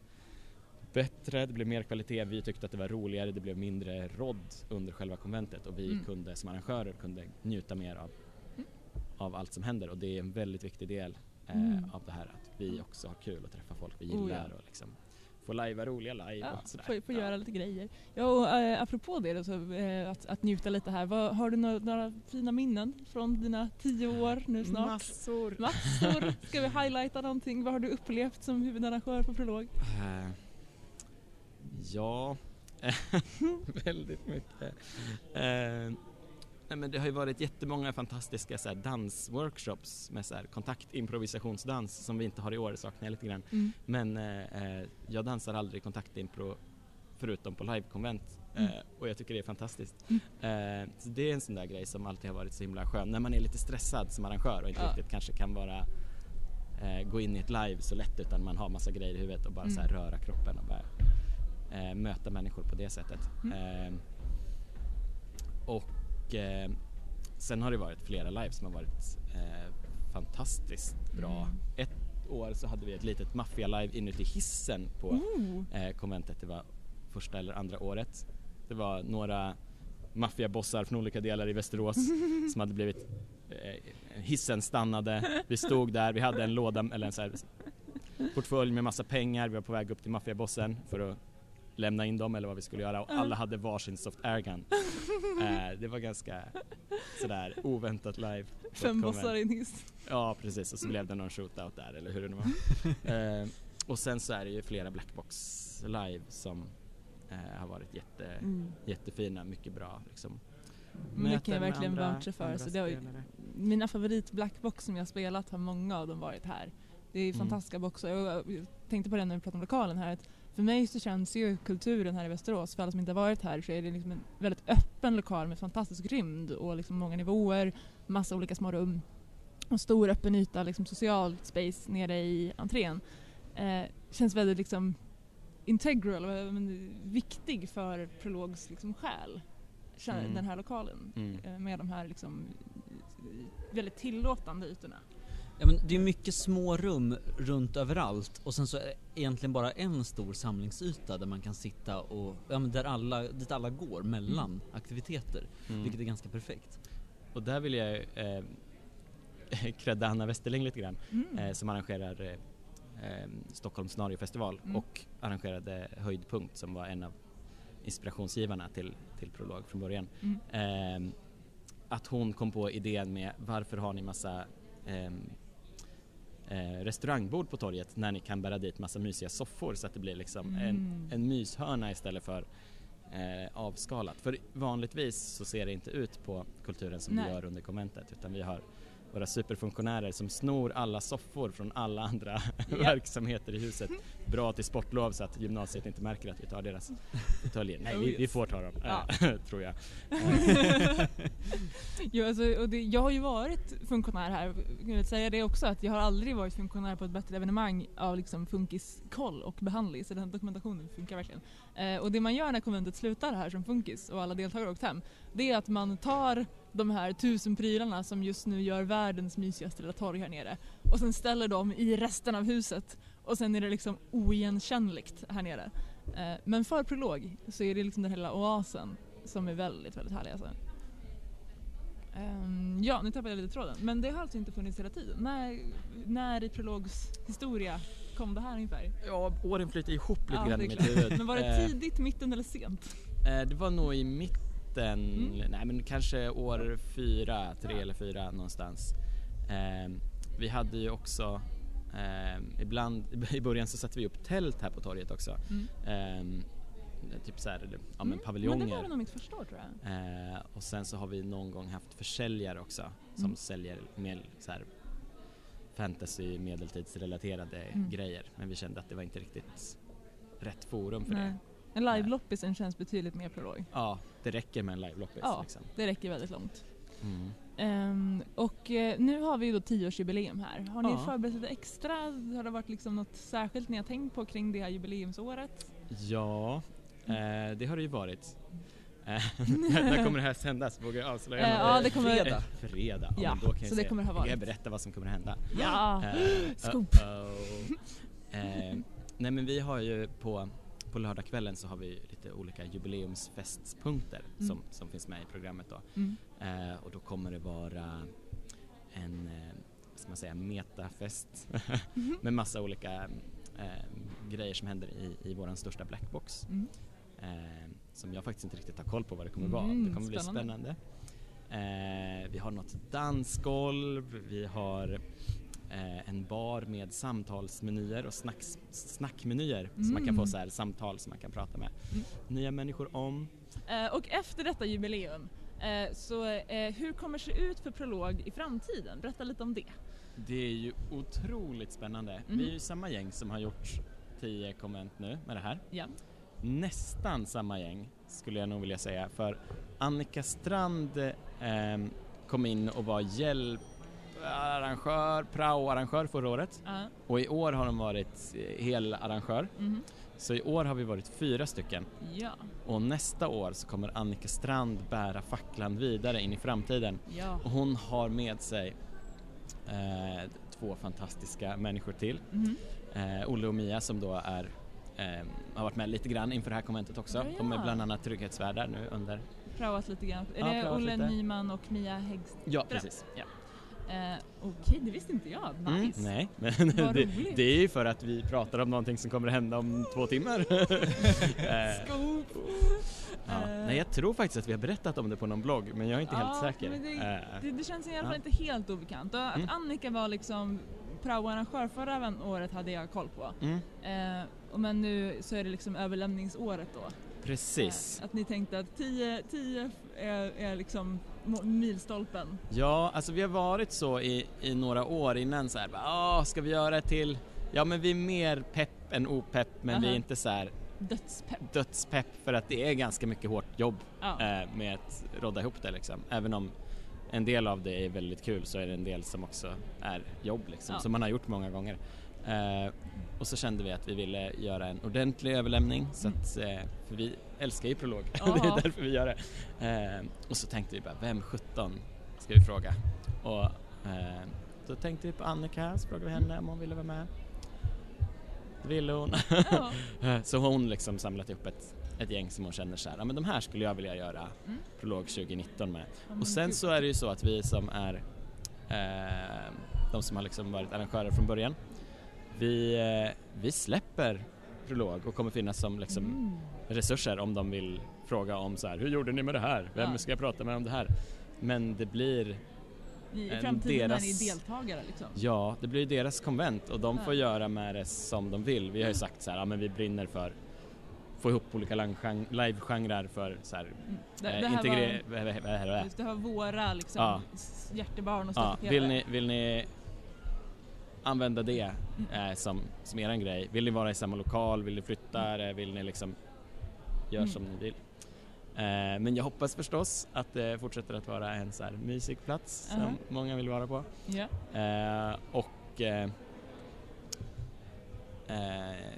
bättre, det blev mer kvalitet, vi tyckte att det var roligare, det blev mindre rodd under själva konventet och vi Mm. kunde som arrangörer kunde njuta mer av. av allt som händer och det är en väldigt viktig del eh, Mm. av det här att vi också har kul och träffa folk vi Oh, gillar ja. och liksom få lajva roliga live Ja, och sådär. få, få Ja. göra lite grejer. Ja, och, äh, apropå det, då, så, eh, att, att njuta lite här. Vad, har du några, några fina minnen från dina tio år nu snart? Massor! Massor! Ska vi highlighta någonting? Vad har du upplevt som huvudarrangör på prolog? Eh, ja, väldigt mycket. Eh, nej men det har ju varit jättemånga fantastiska så här, dansworkshops med så här, kontaktimprovisationsdans som vi inte har i år, saknar jag lite grann. Mm. Men eh, eh, jag dansar aldrig kontaktimpro förutom på livekonvent eh, Mm. och jag tycker det är fantastiskt. Mm. Eh, så det är en sån där grej som alltid har varit så himla skön när man är lite stressad som arrangör och inte Ja. riktigt kanske kan vara eh, gå in i ett live så lätt utan man har massa grejer i huvudet och bara Mm. så här röra kroppen och bara eh, möta människor på det sättet. Mm. Eh, och eh, sen har det varit flera live som har varit eh, fantastiskt bra. Mm. Ett år så hade vi ett litet maffia-live inuti hissen på Oh. eh, konventet. Det var första eller andra året. Det var några maffiabossar från olika delar i Västerås som hade blivit eh, hissen stannade, vi stod där, vi hade en låda eller en så här portfölj med massa pengar, vi var på väg upp till maffiabossen för att lämna in dem eller vad vi skulle göra och alla hade varsin soft airgun. Eh, det var ganska sådär oväntat live. Fem bossar i en hiss. Ja precis och så blev det någon shootout där eller hur det nu var. eh, och sen så är det ju flera Blackbox live som eh, har varit jätte, Mm. jättefina, mycket bra liksom. Det kan jag verkligen voucha för. Så det har ju, mina favorit blackbox som jag spelat har många av dem varit här. Det är Mm. fantastiska boxar. Och jag tänkte på det när vi pratade om lokalen här. Att för mig så känns ju kulturen här i Västerås, för alla som inte har varit här, så är det liksom en väldigt öppen lokal med fantastisk rymd och liksom många nivåer, massa olika små rum och stor öppen yta, liksom social space nere i entrén. Eh, känns väldigt liksom integral, men, viktig för Prologs liksom själ. Mm. Den här lokalen Mm. eh, med de här liksom väldigt tillåtande ytorna. Ja, men det är mycket små rum runt överallt och sen så är det egentligen bara en stor samlingsyta där man kan sitta och, ja men där alla, dit alla går mellan aktiviteter. Mm. Vilket är ganska perfekt. Och där vill jag eh, credda Hanna Westerling lite grann Mm. eh, som arrangerar eh, eh, Stockholms scenariofestival Mm. och arrangerade Höjdpunkt som var en av inspirationsgivarna till, till Prolog från början. Mm. Eh, att hon kom på idén med varför har ni massa eh, restaurangbord på torget när ni kan bära dit massa mysiga soffor så att det blir liksom en, Mm. en myshörna istället för eh, avskalat. För vanligtvis så ser det inte ut på kulturen som Nej. vi gör under konventet utan vi har våra superfunktionärer som snor alla soffor från alla andra verksamheter i huset. Bra till sportlov så att gymnasiet inte märker att vi tar deras fåtöljer. Nej, vi, vi får ta dem, Ja. eh, tror jag. Jo, alltså, och det, jag har ju varit funktionär här, jag vill säga det också, att jag har aldrig varit funktionär på ett bättre evenemang av liksom funkiskoll och behandling, så den dokumentationen funkar verkligen. Eh, och det man gör när konventet slutar här som funkis och alla deltagare har åkt hem, det är att man tar de här tusen prylarna som just nu gör världens mysigaste lilla torg här nere och sen ställer dem i resten av huset och sen är det liksom oigenkännligt här nere. Eh, men för prolog så är det liksom den hela oasen som är väldigt, väldigt härlig alltså. Ehm, ja, nu tappade jag lite tråden. Men det har alltså inte funnits hela tiden. När, när i Prologs historia kom det här ungefär? Ja, åren flyter ihop lite Ja, grann i mitt huvud. Men var det Eh, tidigt, mitten eller sent? eh, det var nog i mitten, Mm. nej men kanske år fyra, tre Ja. eller fyra någonstans. Eh, vi hade ju också, eh, ibland, i början så satte vi upp tält här på torget också. Mm. Eh, typ såhär, ja men Mm, Men det paviljonger. var nog mitt första år tror jag. Eh, och sen så har vi någon gång haft försäljare också som Mm. säljer mer så här fantasy medeltidsrelaterade Mm. grejer men vi kände att det var inte riktigt rätt forum för Nej. det. En live-loppisen känns betydligt mer prolog. Ja, det räcker med en live-loppis. Ja. Liksom. Det räcker väldigt långt. Mm. Ehm, och eh, nu har vi ju då tioårsjubileum här. Har ni Ja. förberett lite extra? Har det varit liksom något särskilt ni har tänkt på kring det här jubileumsåret? Ja, eh, det har det ju varit. Eh, när kommer det här sändas? Vågar jag avslöja Eh, ja, det kommer- Fredag. Fredag, ja, Ja, då kan jag så det kommer ha kan jag varit. berätta vad som kommer att hända. Ja! Eh, Scoop. Eh, nej men vi har ju på, på lördagskvällen så har vi lite olika jubileumsfestspunkter Mm. som, som finns med i programmet då. Mm. Eh, och då kommer det vara en, eh, ska man säga, metafest Mhm. med massa olika eh, grejer som händer i, i våran största blackbox. Mm. Eh, som jag faktiskt inte riktigt har koll på vad det kommer vara. Mm, Det kommer bli spännande. spännande. Eh, vi har något dansgolv, vi har eh, en bar med samtalsmenyer och snacks, snackmenyer så man kan Mm. få så här samtal som man kan prata med Mm. nya människor om. Eh, och efter detta jubileum, eh, så eh, hur kommer det se ut för prolog i framtiden? Berätta lite om det. Det är ju otroligt spännande. Vi är ju samma gäng som har gjort 10 konvent nu med det här. Ja. Nästan samma gäng skulle jag nog vilja säga för Annika Strand eh, kom in och var hjälparrangör, prao-arrangör förra året Ja. och i år har hon varit eh, helarrangör. Mhm. Så i år har vi varit fyra stycken Ja. och nästa år så kommer Annika Strand bära facklan vidare in i framtiden. Ja. Och hon har med sig eh, två fantastiska människor till. Mhm. Eh, Olle och Mia som då är, eh, har varit med lite grann inför det här konventet också. Ja, De är ja. bland annat trygghetsvärdar nu under... Praoat lite grann. Är Ja, det Olle lite. Nyman och Mia Häggström? Ja, precis. Ja. Eh, Okej, det visste inte jag. Mm, Nice. nej, men det, det är ju för att vi pratar om någonting som kommer hända om två timmar. Eh, Scoop! ja. Eh. Nej, jag tror faktiskt att vi har berättat om det på någon blogg, men jag är inte helt Ja, säker. det- Eh, Det, det känns i alla fall Ja. inte helt obekant. Att Mm. Annika var liksom praoarrangör förra året hade jag koll på. mm, Eh, men nu så är det liksom överlämningsåret då. precis. Eh, att ni tänkte att 10 10 är, är liksom milstolpen. Ja, alltså vi har varit så i, i några år innan så här, bara, "Åh, ska vi göra ett till? Ja, men vi är mer pepp än opepp, men vi är Aha. inte så här Dödspepp. dödspepp för att det är ganska mycket hårt jobb Ja. eh, med att rodda ihop det liksom. Även om en del av det är väldigt kul så är det en del som också är jobb liksom, Ja. som man har gjort många gånger. Eh, och så kände vi att vi ville göra en ordentlig överlämning, så att, eh, för vi älskar ju prolog, det är därför vi gör det. Eh, och så tänkte vi bara, vem 17 ska vi fråga? Och eh, då tänkte vi på Annika, så frågade vi henne om hon ville vara med. Det ville hon. Ja. Så har hon liksom samlat ihop ett, ett gäng som hon känner så här, ja men de här skulle jag vilja göra Mm. prolog 2019 med. Och sen så är det ju så att vi som är eh, de som har liksom varit arrangörer från början, vi, eh, vi släpper prolog och kommer finnas som liksom Mm. resurser om de vill fråga om så här, hur gjorde ni med det här? Vem Ja. ska jag prata med om det här? Men det blir, I en framtiden deras- är ni deltagare liksom. ja, det blir deras konvent och de får göra med det som de vill. Vi har ju sagt så här, ja men vi brinner för få ihop olika live-genrer för så här, Mm. Det, eh, det, här integre- var, det? just det här var våra liksom, Ja. hjärtebarn och Ja, vill, ni, vill ni använda det Mm. eh, som, som eran grej? Vill ni vara i samma lokal? Vill ni flytta? Mm. Eller vill ni liksom gör Mm. som ni vill? Eh, men jag hoppas förstås att det fortsätter att vara en så här mysig plats Aha. som många vill vara på. Eh, och eh, eh,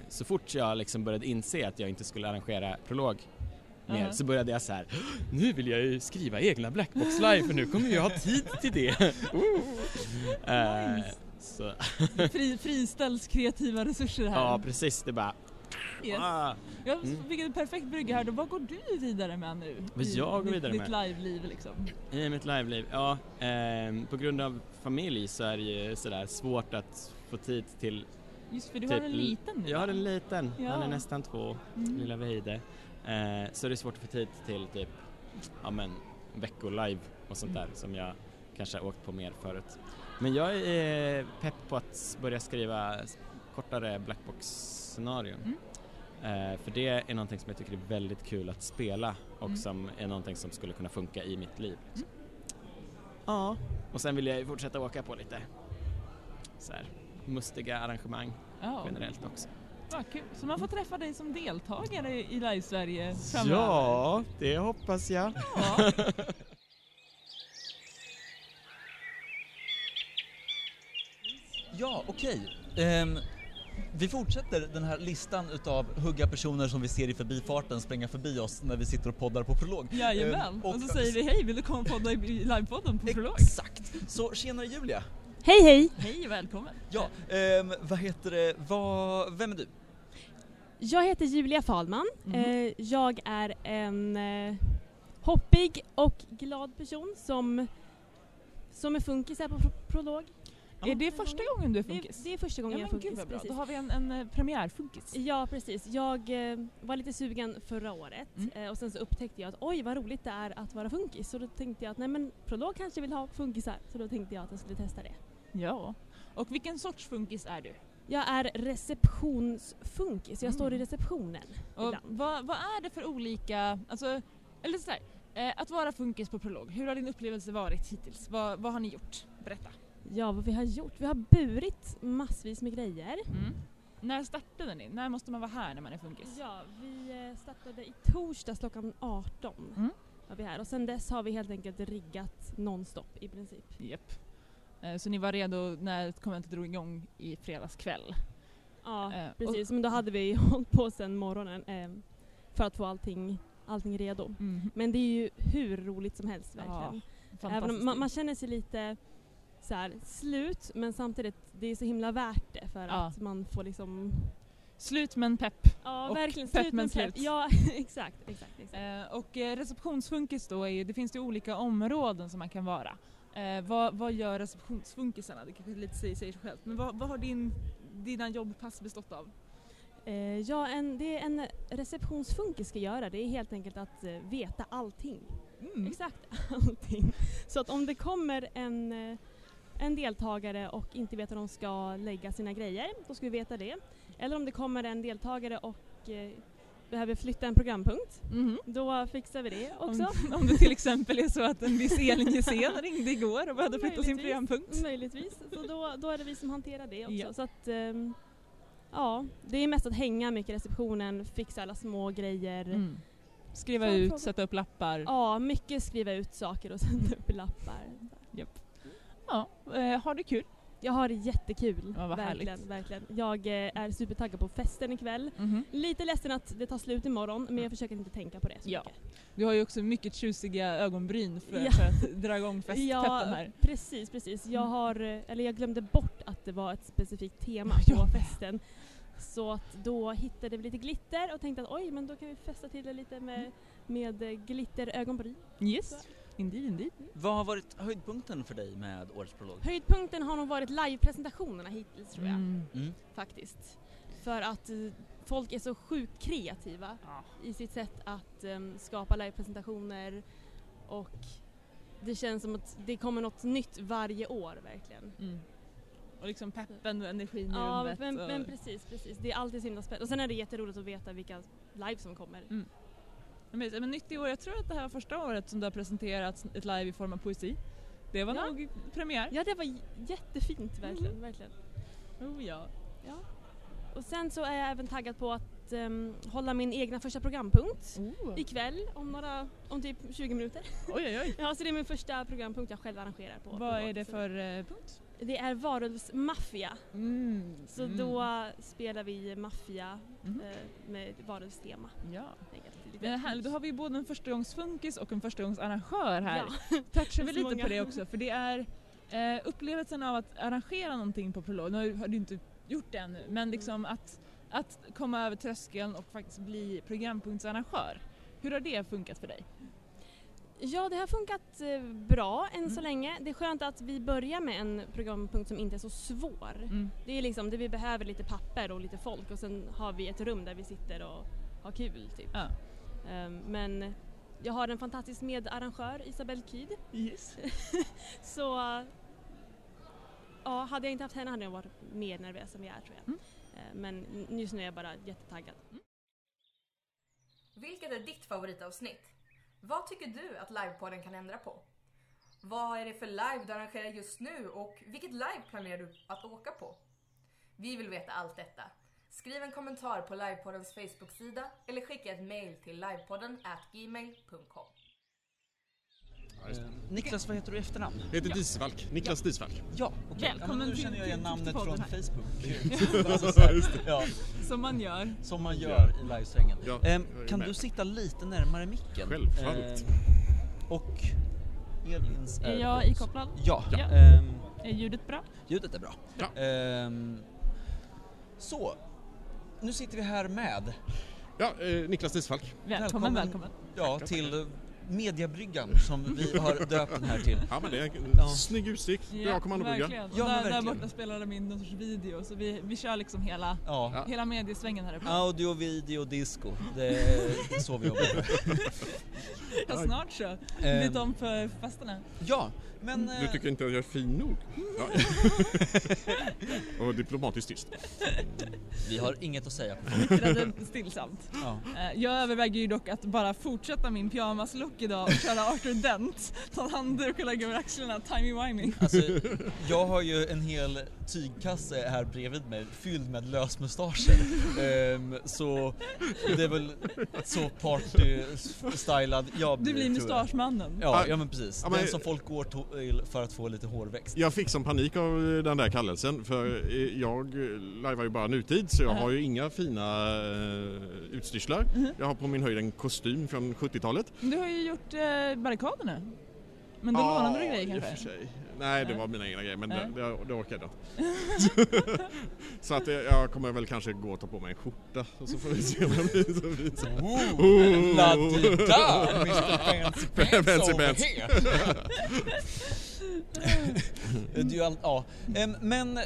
så fort jag liksom började inse att jag inte skulle arrangera prolog mer Aha. så började jag så här. nu vill jag ju skriva egna Blackbox live för nu kommer jag ha tid till det. Eh, Nice. så, Fri, friställs kreativa resurser här. ja precis, det bara Yes. ah, Jag Mm. fick en perfekt brygga här då. Vad går du vidare med nu? Vad jag går ditt- vidare ditt med? live-liv liksom. I mitt liveliv? Ja, ehm, på grund av familj så är det ju sådär svårt att få tid till Just för du Typ har en liten nu Jag har en liten, han Ja. är nästan två, Mm. lilla Veide. Eh, så det är svårt att få tid till typ, ja men veckolive och sånt Mm. där som jag kanske har åkt på mer förut. Men jag är pepp på att börja skriva kortare blackbox-scenarion. Mm. Eh, för det är någonting som jag tycker är väldigt kul att spela och Mm. som är någonting som skulle kunna funka i mitt liv. Liksom. Ja, och sen vill jag ju fortsätta åka på lite så här, mustiga arrangemang Ja. generellt också. Vad kul. Så man får träffa dig som deltagare i Live Sverige framöver? Ja, det hoppas jag. Ja. Ja, okej. Ehm, vi fortsätter den här listan utav hugga personer som vi ser i förbifarten spränga förbi oss när vi sitter och poddar på prolog. Jajamän. Ehm, och, så säger vi hej, vill du komma och podda i livepodden på Prolog? Exakt! Så tjenare Julia! Hej hej! Hej välkommen. Ja, ehm, vad heter det, vad, vem är du? Jag heter Julia Falman. Mhm. Eh, jag är en eh, hoppig och glad person som, som är funkis här på pro Prolog. Är det första gången du är Det, funkis? det är första gången ja, jag är gud funkis. vad bra. precis. Då har vi en, en eh, premiärfunkis. Ja precis. Jag eh, var lite sugen förra året Mm. eh, och sen så upptäckte jag att oj vad roligt det är att vara funkis. Så då tänkte jag att nej men Prolog kanske vill ha funkisar. Så då tänkte jag att jag skulle testa det. Ja. Och vilken sorts funkis är du? Jag är receptionsfunkis. Jag står i Mm. receptionen Och vad, vad är det för olika, alltså, eller så här, eh, att vara funkis på Prolog, hur har din upplevelse varit hittills? Vad, vad har ni gjort? Berätta. Ja, vad vi har gjort? Vi har burit massvis med grejer. När startade ni? När måste man vara här när man är funkis? Ja, vi eh, startade i torsdags klockan 18. Mm. Var vi här. Och sen dess har vi helt enkelt riggat nonstop i princip. Japp. Eh, Så ni var redo när konventet drog igång i fredags kväll? Ja, Eh, precis. Men då hade vi hållit på sen morgonen eh, för att få allting, allting redo. Men det är ju hur roligt som helst verkligen. Även Fantastiskt. om man, man känner sig lite så här, slut men samtidigt det är så himla värt det för Ja. att man får liksom Slut men pepp. Ja Och verkligen pepp slut men men pepp. slut. Ja exakt, exakt, exakt. Eh, och receptionsfunkis då är ju, det finns ju olika områden som man kan vara. Eh, vad, vad gör receptionsfunkisarna? Det kanske lite säger sig självt. Men vad, vad har din, dina jobbpass bestått av? Eh, ja, en, det en receptionsfunkis ska göra det är helt enkelt att eh, veta allting. Mm. Exakt allting. Så att om det kommer en, eh, en deltagare och inte vet hur de ska lägga sina grejer, då ska vi veta det. Eller om det kommer en deltagare och eh, behöver flytta en programpunkt, Mhm. då fixar vi det också. Om, om det till exempel är så att en viss Elin Hysén ringde igår och behövde flytta sin programpunkt. Möjligtvis. Så då, då är det vi som hanterar det också. Ja. Så att, ehm, ja, det är mest att hänga mycket i receptionen, fixa alla små grejer. Mm. Skriva ut, fråga. sätta upp lappar. Ja, mycket skriva ut saker och sätta upp lappar. Ja, eh, har du kul? Jag har det jättekul. Ja, verkligen, härligt. verkligen. Jag eh, är supertaggad på festen ikväll. Mhm. Lite ledsen att det tar slut imorgon men jag försöker inte tänka på det så Ja. mycket. Du har ju också mycket tjusiga ögonbryn för, Ja. för att dra igång festpeppen Ja, här. precis, precis. Jag Mm. har, eh, eller jag glömde bort att det var ett specifikt tema på med. festen. Så att då hittade vi lite glitter och tänkte att oj, men då kan vi festa till det lite Mm. med, med eh, glitterögonbryn. Yes, indeed, indeed. Vad har varit höjdpunkten för dig med årets prolog? Höjdpunkten har nog varit livepresentationerna hittills tror jag. Mm. Mm. Faktiskt. För att eh, folk är så sjukt kreativa Ja. i sitt sätt att em, skapa livepresentationer och det känns som att det kommer något nytt varje år verkligen. Mm. Och liksom peppen och energin i Ja rummet. men, och... men precis, precis. Det är alltid så himla spännande. Och sen är det jätteroligt att veta vilka live som kommer. Men, men nytt i år, jag tror att det här var första året som du har presenterat ett live i form av poesi. Det var Ja. nog premiär. Ja det var jättefint verkligen. Mm. verkligen. Oh, ja. Ja. Och sen så är jag även taggad på att em, hålla min egna första programpunkt Oh. ikväll om några, om typ 20 minuter. Oj, oj, oj. Ja så det är min första programpunkt jag själv arrangerar på. Vad är det för eh, punkt? Det är varulvsmaffia. Mm. Så mm. då spelar vi maffia Mhm. eh, med varulvstema. Ja. Det är härligt, då har vi både en förstagångsfunkis och en förstagångsarrangör här. Ja. Touchar vi lite på det också för det är eh, upplevelsen av att arrangera någonting på Prolog, nu har du inte gjort det ännu, men liksom att, att komma över tröskeln och faktiskt bli programpunktsarrangör. Hur har det funkat för dig? Ja, det har funkat eh, bra än så Mm. länge. Det är skönt att vi börjar med en programpunkt som inte är så svår. Mm. Det är liksom det vi behöver lite papper och lite folk och sen har vi ett rum där vi sitter och har kul typ. Ja. Ehm, men jag har en fantastisk medarrangör, Isabelle Kyd. Yes. Så ja, hade jag inte haft henne hade jag varit mer nervös än jag är tror jag. Mm. Eh, men just nu är jag bara jättetaggad. Mm. Vilket är ditt favoritavsnitt? Vad tycker du att livepodden kan ändra på? Vad är det för live du arrangerar just nu och vilket live planerar du att åka på? Vi vill veta allt detta. Skriv en kommentar på Livepoddens Facebook-sida eller skicka ett mail till livepodden gmail.com. Eh, Niklas, vad heter du i efternamn? Jag heter Disvalk, Niklas Disvalk. Ja, okej. Välkommen ja, nu känner jag igen namnet från här. Facebook. alltså, så här, ja, Som man gör. som man gör i livesträngen. Ja, Ehm, är kan med. du sitta lite närmare micken? Självfallet. Ehm, och Elins Är jag ikopplad? Ja. Ja. Ehm, Är ljudet bra? ljudet är bra. Ja. Ehm, så, nu sitter vi här med, Ja, eh, Niklas Disvalk. Välkommen, välkommen. ja, till Mediabryggan som vi har döpt den här till. Ja men det är en Ja. snygg utsikt, bra kommandobrygga. verkligen. Och Ja, där, där verkligen. borta spelade min någon sorts video så vi, vi kör liksom hela, Ja. Ja. hela mediesvängen här uppe. Audio, video, disco. Det är, så vi jobbar. Ja, snart så. Ehm, Byt om för festerna. Ja, men... Du eh, tycker inte att jag är fin nog? Ja. Och diplomatiskt tyst. Vi har inget att säga. Stillsamt. Ja. Eh, Jag överväger ju dock att bara fortsätta min pyjamaslook idag och köra Arthur Dent. Ta en handduk och lägga över axlarna, timey-wimey. Alltså, jag har ju en hel tygkasse här bredvid mig fylld med lösmustascher. Ehm, så det är väl så party-stylad jag Du blir tror jag. mustaschmannen. Ja, ja men precis. Ja, men- Den som folk går till för att få lite hårväxt. Jag fick som panik av den där kallelsen för jag lajvar ju bara nutid så jag Ja. har ju inga fina eh, utstyrslar. Mhm. Jag har på min höjd en kostym från 70-talet. Du har ju gjort eh, barrikaderna. Men då Ja, lånade du grejer och för kanske? sig. Nej, det Nej. var mina egna grejer men det, det, det orkade jag inte. så att jag, jag kommer väl kanske gå och ta på mig en skjorta och så får vi se om jag blir så. Oh, la-di-da, Mr Fancy Pants over here. Det är ju all, ja. Men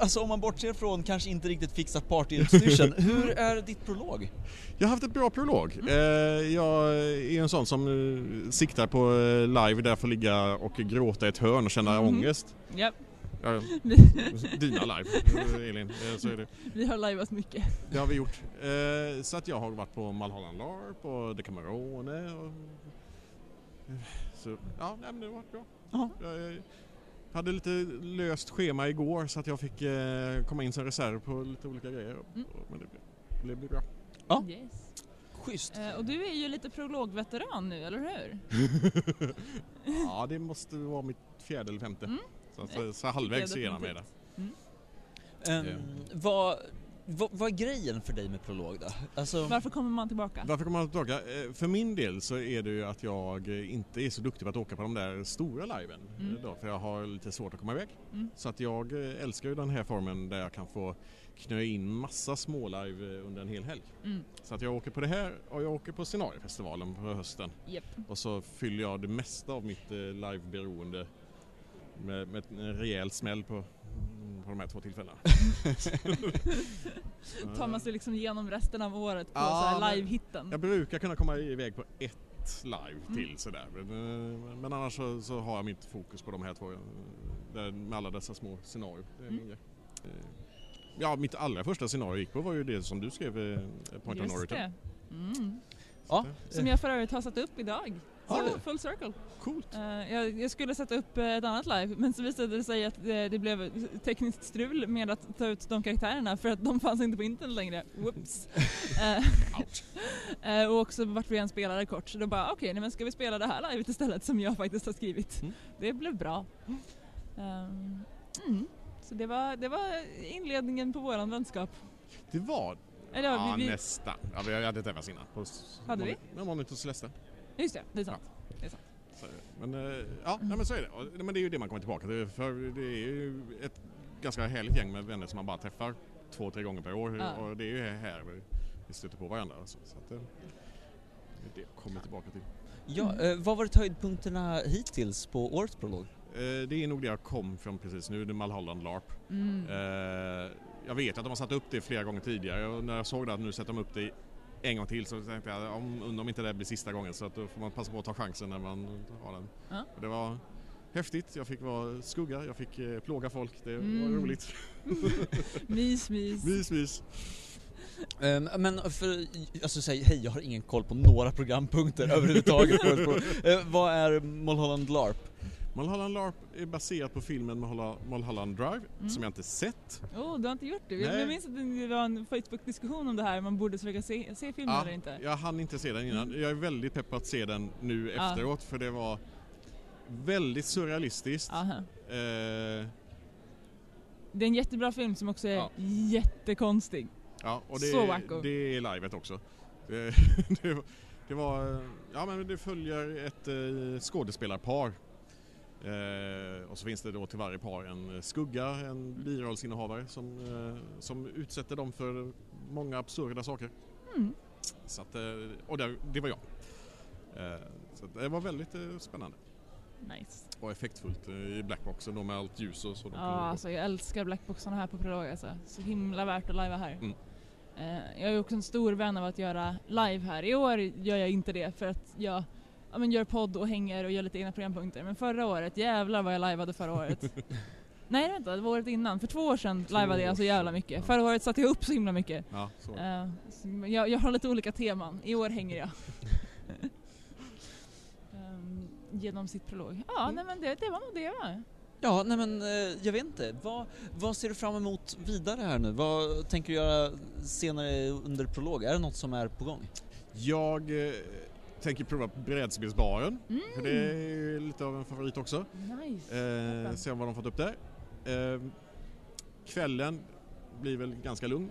alltså om man bortser från kanske inte riktigt fixat partyutstyrseln, hur är ditt prolog? Jag har haft ett bra prolog. Eh, jag är en sån som eh, siktar på eh, live där jag får ligga och gråta i ett hörn och känna Mhm. ångest. Ja, Ja, dina live, eh, Elin. Eh, så är det. vi har lajvat mycket. Det har vi gjort. Eh, så att jag har varit på Malholland LARP och Decamerone och... Så, ja, nej, men det har varit bra. Ja. Jag eh, hade lite löst schema igår så att jag fick eh, komma in som reserv på lite olika grejer. Mm. Men det, blev- det blev bra. Ja. Yes. Schysst. Eh, och du är ju lite prologveteran nu, eller hur? Ja, det måste vara mitt fjärde eller femte. Mm. Så, så, så halvvägs igenom är det. definitivt. Em, vad, vad, vad är grejen för dig med prolog då? Alltså, Varför kommer man tillbaka? Varför kommer man tillbaka? Eh, För min del så är det ju att jag inte är så duktig på att åka på de där stora liven. Mm. eh, Då, för jag har lite svårt att komma iväg. Mm. Så att jag eh, älskar ju den här formen där jag kan få knö in massa smålive eh, under en hel helg. Mm. Så att jag åker på det här och jag åker på scenariefestivalen på hösten. Japp. Och så fyller jag det mesta av mitt liveberoende med, med en rejäl smäll på, mm, på de här två tillfällena. Tar man sig liksom igenom resten av året på Ja, live-hitten? Jag brukar kunna komma iväg på ett live Mm. till sådär. Men, eh, men annars så, så har jag mitt fokus på de här två, eh, där, med alla dessa små scenarier. Mm. Eh, Ja, mitt allra första scenario jag gick på var ju det som du skrev, Point of Just Return. det. Mm. ja, Som jag för övrigt har satt upp idag. Har Så du? full circle. Coolt! Eh, jag, jag skulle sätta upp eh, ett annat live men så visade det sig att det, det blev tekniskt strul med att ta ut de karaktärerna för att de fanns inte på internet längre. Whoops. Eh, eh, och också vart vi en spelare kort så då bara okej, nej men ska vi spela det här livet istället som jag faktiskt har skrivit. Mm. Det blev bra. Ehm, mm. Så det var, det var inledningen på våran vänskap. Det var ja, vi, vi, nästan. Ja, vi hade träffats innan. På Hade vi? Ja, Monitor Celeste. Just det, det är sant. Så, men eh, ja, nej, men så är det. Men det är ju det man kommer tillbaka till. För det är ju ett ganska härligt gäng med vänner som man bara träffar två, tre gånger per år. Ja. Och det är ju här vi, vi stöter på varandra. Så, så att, eh, det är det jag kommer tillbaka till. ja eh, vad har varit höjdpunkterna hittills på årets prolog? Det är nog det jag kom från precis nu, det är Malholland LARP. Mm. Jag vet att de har satt upp det flera gånger tidigare och när jag såg det att nu sätter de upp det en gång till så tänkte jag om, undrar om inte det blir sista gången så att då får man passa på att ta chansen när man har den. Ja. Och Det var häftigt, jag fick vara skugga, jag fick eh, plåga folk, det Mm. var roligt. Mys, mys. Mys, mys. Ehm, men för, alltså säg hej, jag har ingen koll på några programpunkter överhuvudtaget. Eh, vad är Mulholland LARP? Mulholland LARP är baserat på filmen Mulholland Drive Mm. som jag inte sett. Oh, du har inte gjort det? Nej. Jag minns att det var en Facebook-diskussion om det här, man borde försöka se, se filmen Ja, eller inte. jag hann inte se den innan. Mm. Jag är väldigt pepp att se den nu Ja. efteråt för det var väldigt surrealistiskt. Eh, Det är en jättebra film som också är Ja. jättekonstig. ja, och Så det, wacko. det är livet också. Det, var- ja men det följer ett eh, skådespelarpar. Eh, och så finns det då till varje par en skugga, en birollsinnehavare som, eh, som utsätter dem för många absurda saker. Mm. Så att, eh, och det, det var jag. Eh, så det var väldigt eh, spännande Nice. och effektfullt i blackboxen då med allt ljus och så. Ja, alltså jag älskar blackboxarna här på Prolog alltså. Så himla värt att lajva här. Mm. Jag är också en stor vän av att göra live här. I år gör jag inte det för att jag ja, men gör podd och hänger och gör lite egna programpunkter. Men förra året, jävlar vad jag lajvade förra året. Nej vänta, det var året innan. För två år sedan Två lajvade jag så jävla mycket. Ja. Förra året satte jag upp så himla mycket. Ja, så. Eh, så jag, jag har lite olika teman. I år hänger jag. Ehm, genom sitt prolog. Ja, Mm. nej men det, det var nog det va? Ja, nej men eh, jag vet inte. Vad, vad ser du fram emot vidare här nu? Vad tänker du göra senare under prolog? Är det något som är på gång? Jag eh, tänker prova brädspelsbaren, Mm. för det är lite av en favorit också. Nice. Eh, se vad de fått upp där. Eh, kvällen blir väl ganska lugn.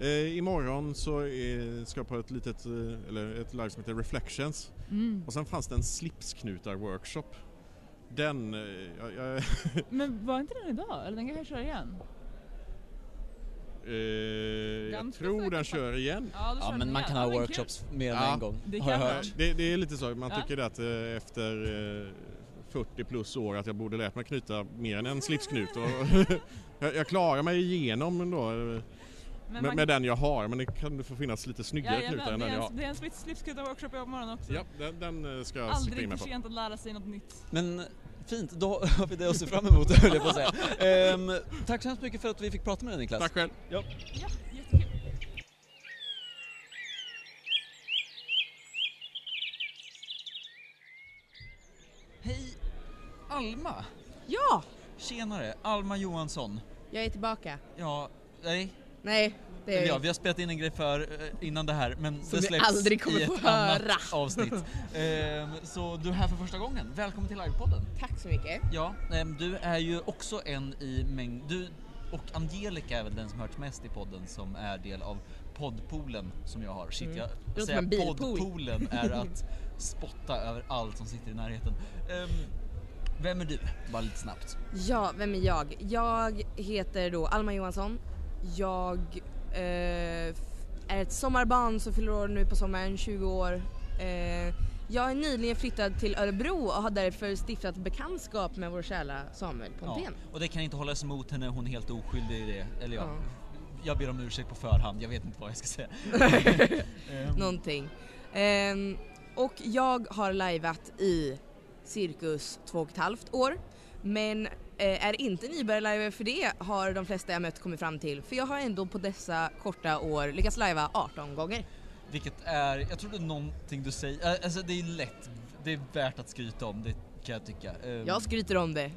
Eh, imorgon så är, ska jag på ett litet, eh, eller ett live som heter Reflections. Mm. Och sen fanns det en slipsknutar-workshop. Den, eh, jag, jag, Men var inte den idag? Eller den kan jag köra igen? Eh, jag tror den på- kör igen. Ja, då Ja, men man kan Ja, ha workshops mer än Ja, en gång, det har jag hört. Det, det är lite så, man Ja. tycker att eh, efter eh, 40 plus år att jag borde lärt mig knyta mer än en slipsknut. Och jag, jag klarar mig igenom eh, Men med, man- den jag har men det kan få finnas lite snyggare Jajamän, knutar än det den är jag en, har. det är en split slipskudda-workshop i morgon också. Ja, den, den eh, ska jag Aldrig för på. sent att lära sig något nytt. Men fint, då har vi det att se fram emot höll jag på att säga. Ehm, tack så hemskt mycket för att vi fick prata med dig Niklas. Tack själv. Ja, jättekul. Hej Alma! Ja, Tjenare, Alma Johansson. jag är tillbaka. Ja, nej, Nej, det är ja, vi har spelat in en grej för eh, innan det här men Som det släpps aldrig kommer i ett få annat höra. avsnitt. Ehm, så du är här för första gången, välkommen till livepodden. Tack så mycket. Ja, ehm, du är ju också en i mängd, du och Angelica är väl den som hörts mest i podden som är del av poddpoolen som jag har. Shit, Mm. jag som säger poddpoolen är att spotta över allt som sitter i närheten. Ehm, vem är du? Bara lite snabbt. Ja, vem är jag? Jag heter då Alma Johansson. Jag eh, är ett sommarbarn som fyller år nu på sommaren, 20 år. Eh, jag är nyligen flyttad till Örebro och har därför stiftat bekantskap med vår kära Samuel Pontén. och det kan inte hållas emot henne, hon är helt oskyldig i det. Eller ja, Ja. jag ber om ursäkt på förhand, jag vet inte vad jag ska säga. Ehm, Någonting. Ehm, och jag har lajvat i cirkus två och ett halvt år. Men eh, är inte nybörjarlajvare för det har de flesta jag mött kommit fram till. För jag har ändå på dessa korta år lyckats lajva 18 gånger. Vilket är, jag tror det är någonting du säger, äh, alltså det är lätt, det är värt att skryta om, det kan jag tycka. Ehm, Jag skryter om det.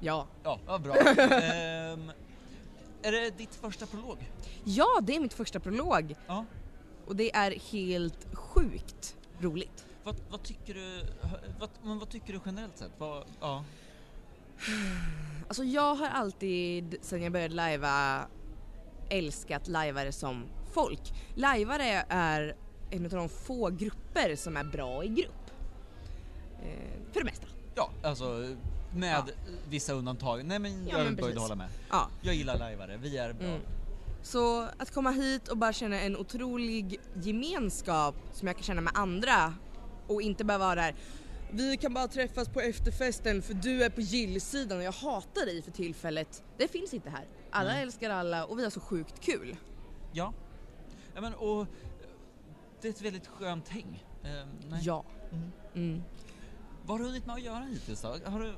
Ja. Ja, ja bra. Ehm, är det ditt första prolog? Ja, det är mitt första prolog. Ja. Och det är helt sjukt roligt. Vad, vad tycker du, vad, men vad tycker du generellt sett? Vad, ja. Alltså jag har alltid sedan jag började lajva älskat lajvare som folk. Lajvare är en av de få grupper som är bra i grupp. Eh, för det mesta. ja, alltså med Ja. vissa undantag. Nej men Ja, jag är böjd att hålla med. Ja. Jag gillar lajvare, vi är bra. Mm. Så att komma hit och bara känna en otrolig gemenskap som jag kan känna med andra och inte bara vara där vi kan bara träffas på efterfesten för du är på gillsidan och jag hatar dig för tillfället. Det finns inte här. Alla Nej. älskar alla och vi har så sjukt kul. Ja. ja men, och det är ett väldigt skönt häng. Ehm. Ja. Mm. Mm. Vad har du hunnit med att göra hittills då? Har du,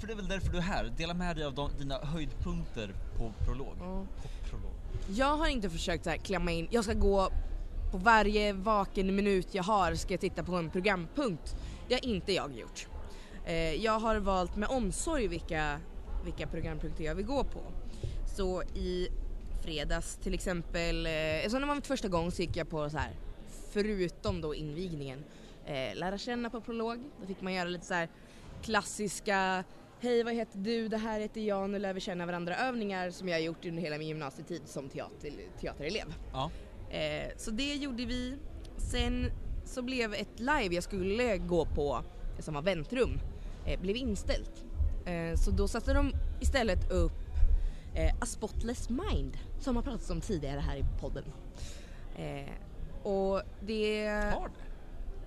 för det är väl därför du är här. Dela med dig av de, dina höjdpunkter på prolog. Ja. På prolog. Jag har inte försökt så här klämma in, jag ska gå på varje vaken minut jag har ska jag titta på en programpunkt. Det har inte jag gjort. Eh, jag har valt med omsorg vilka, vilka programpunkter jag vill gå på. Så i fredags till exempel, eh, eftersom det var mitt första gång så gick jag på så här, förutom då invigningen, eh, lära känna på prolog. Då fick man göra lite så här klassiska Hej vad heter du? Det här heter jag, nu lär vi känna varandra övningar som jag har gjort under hela min gymnasietid som teater, teaterelev. Ja. Så det gjorde vi. Sen så blev ett live jag skulle gå på som var väntrum eh, blev inställt. Eh, så då satte de istället upp eh, A Spotless Mind som har pratats om tidigare här i podden. Och det... Har det?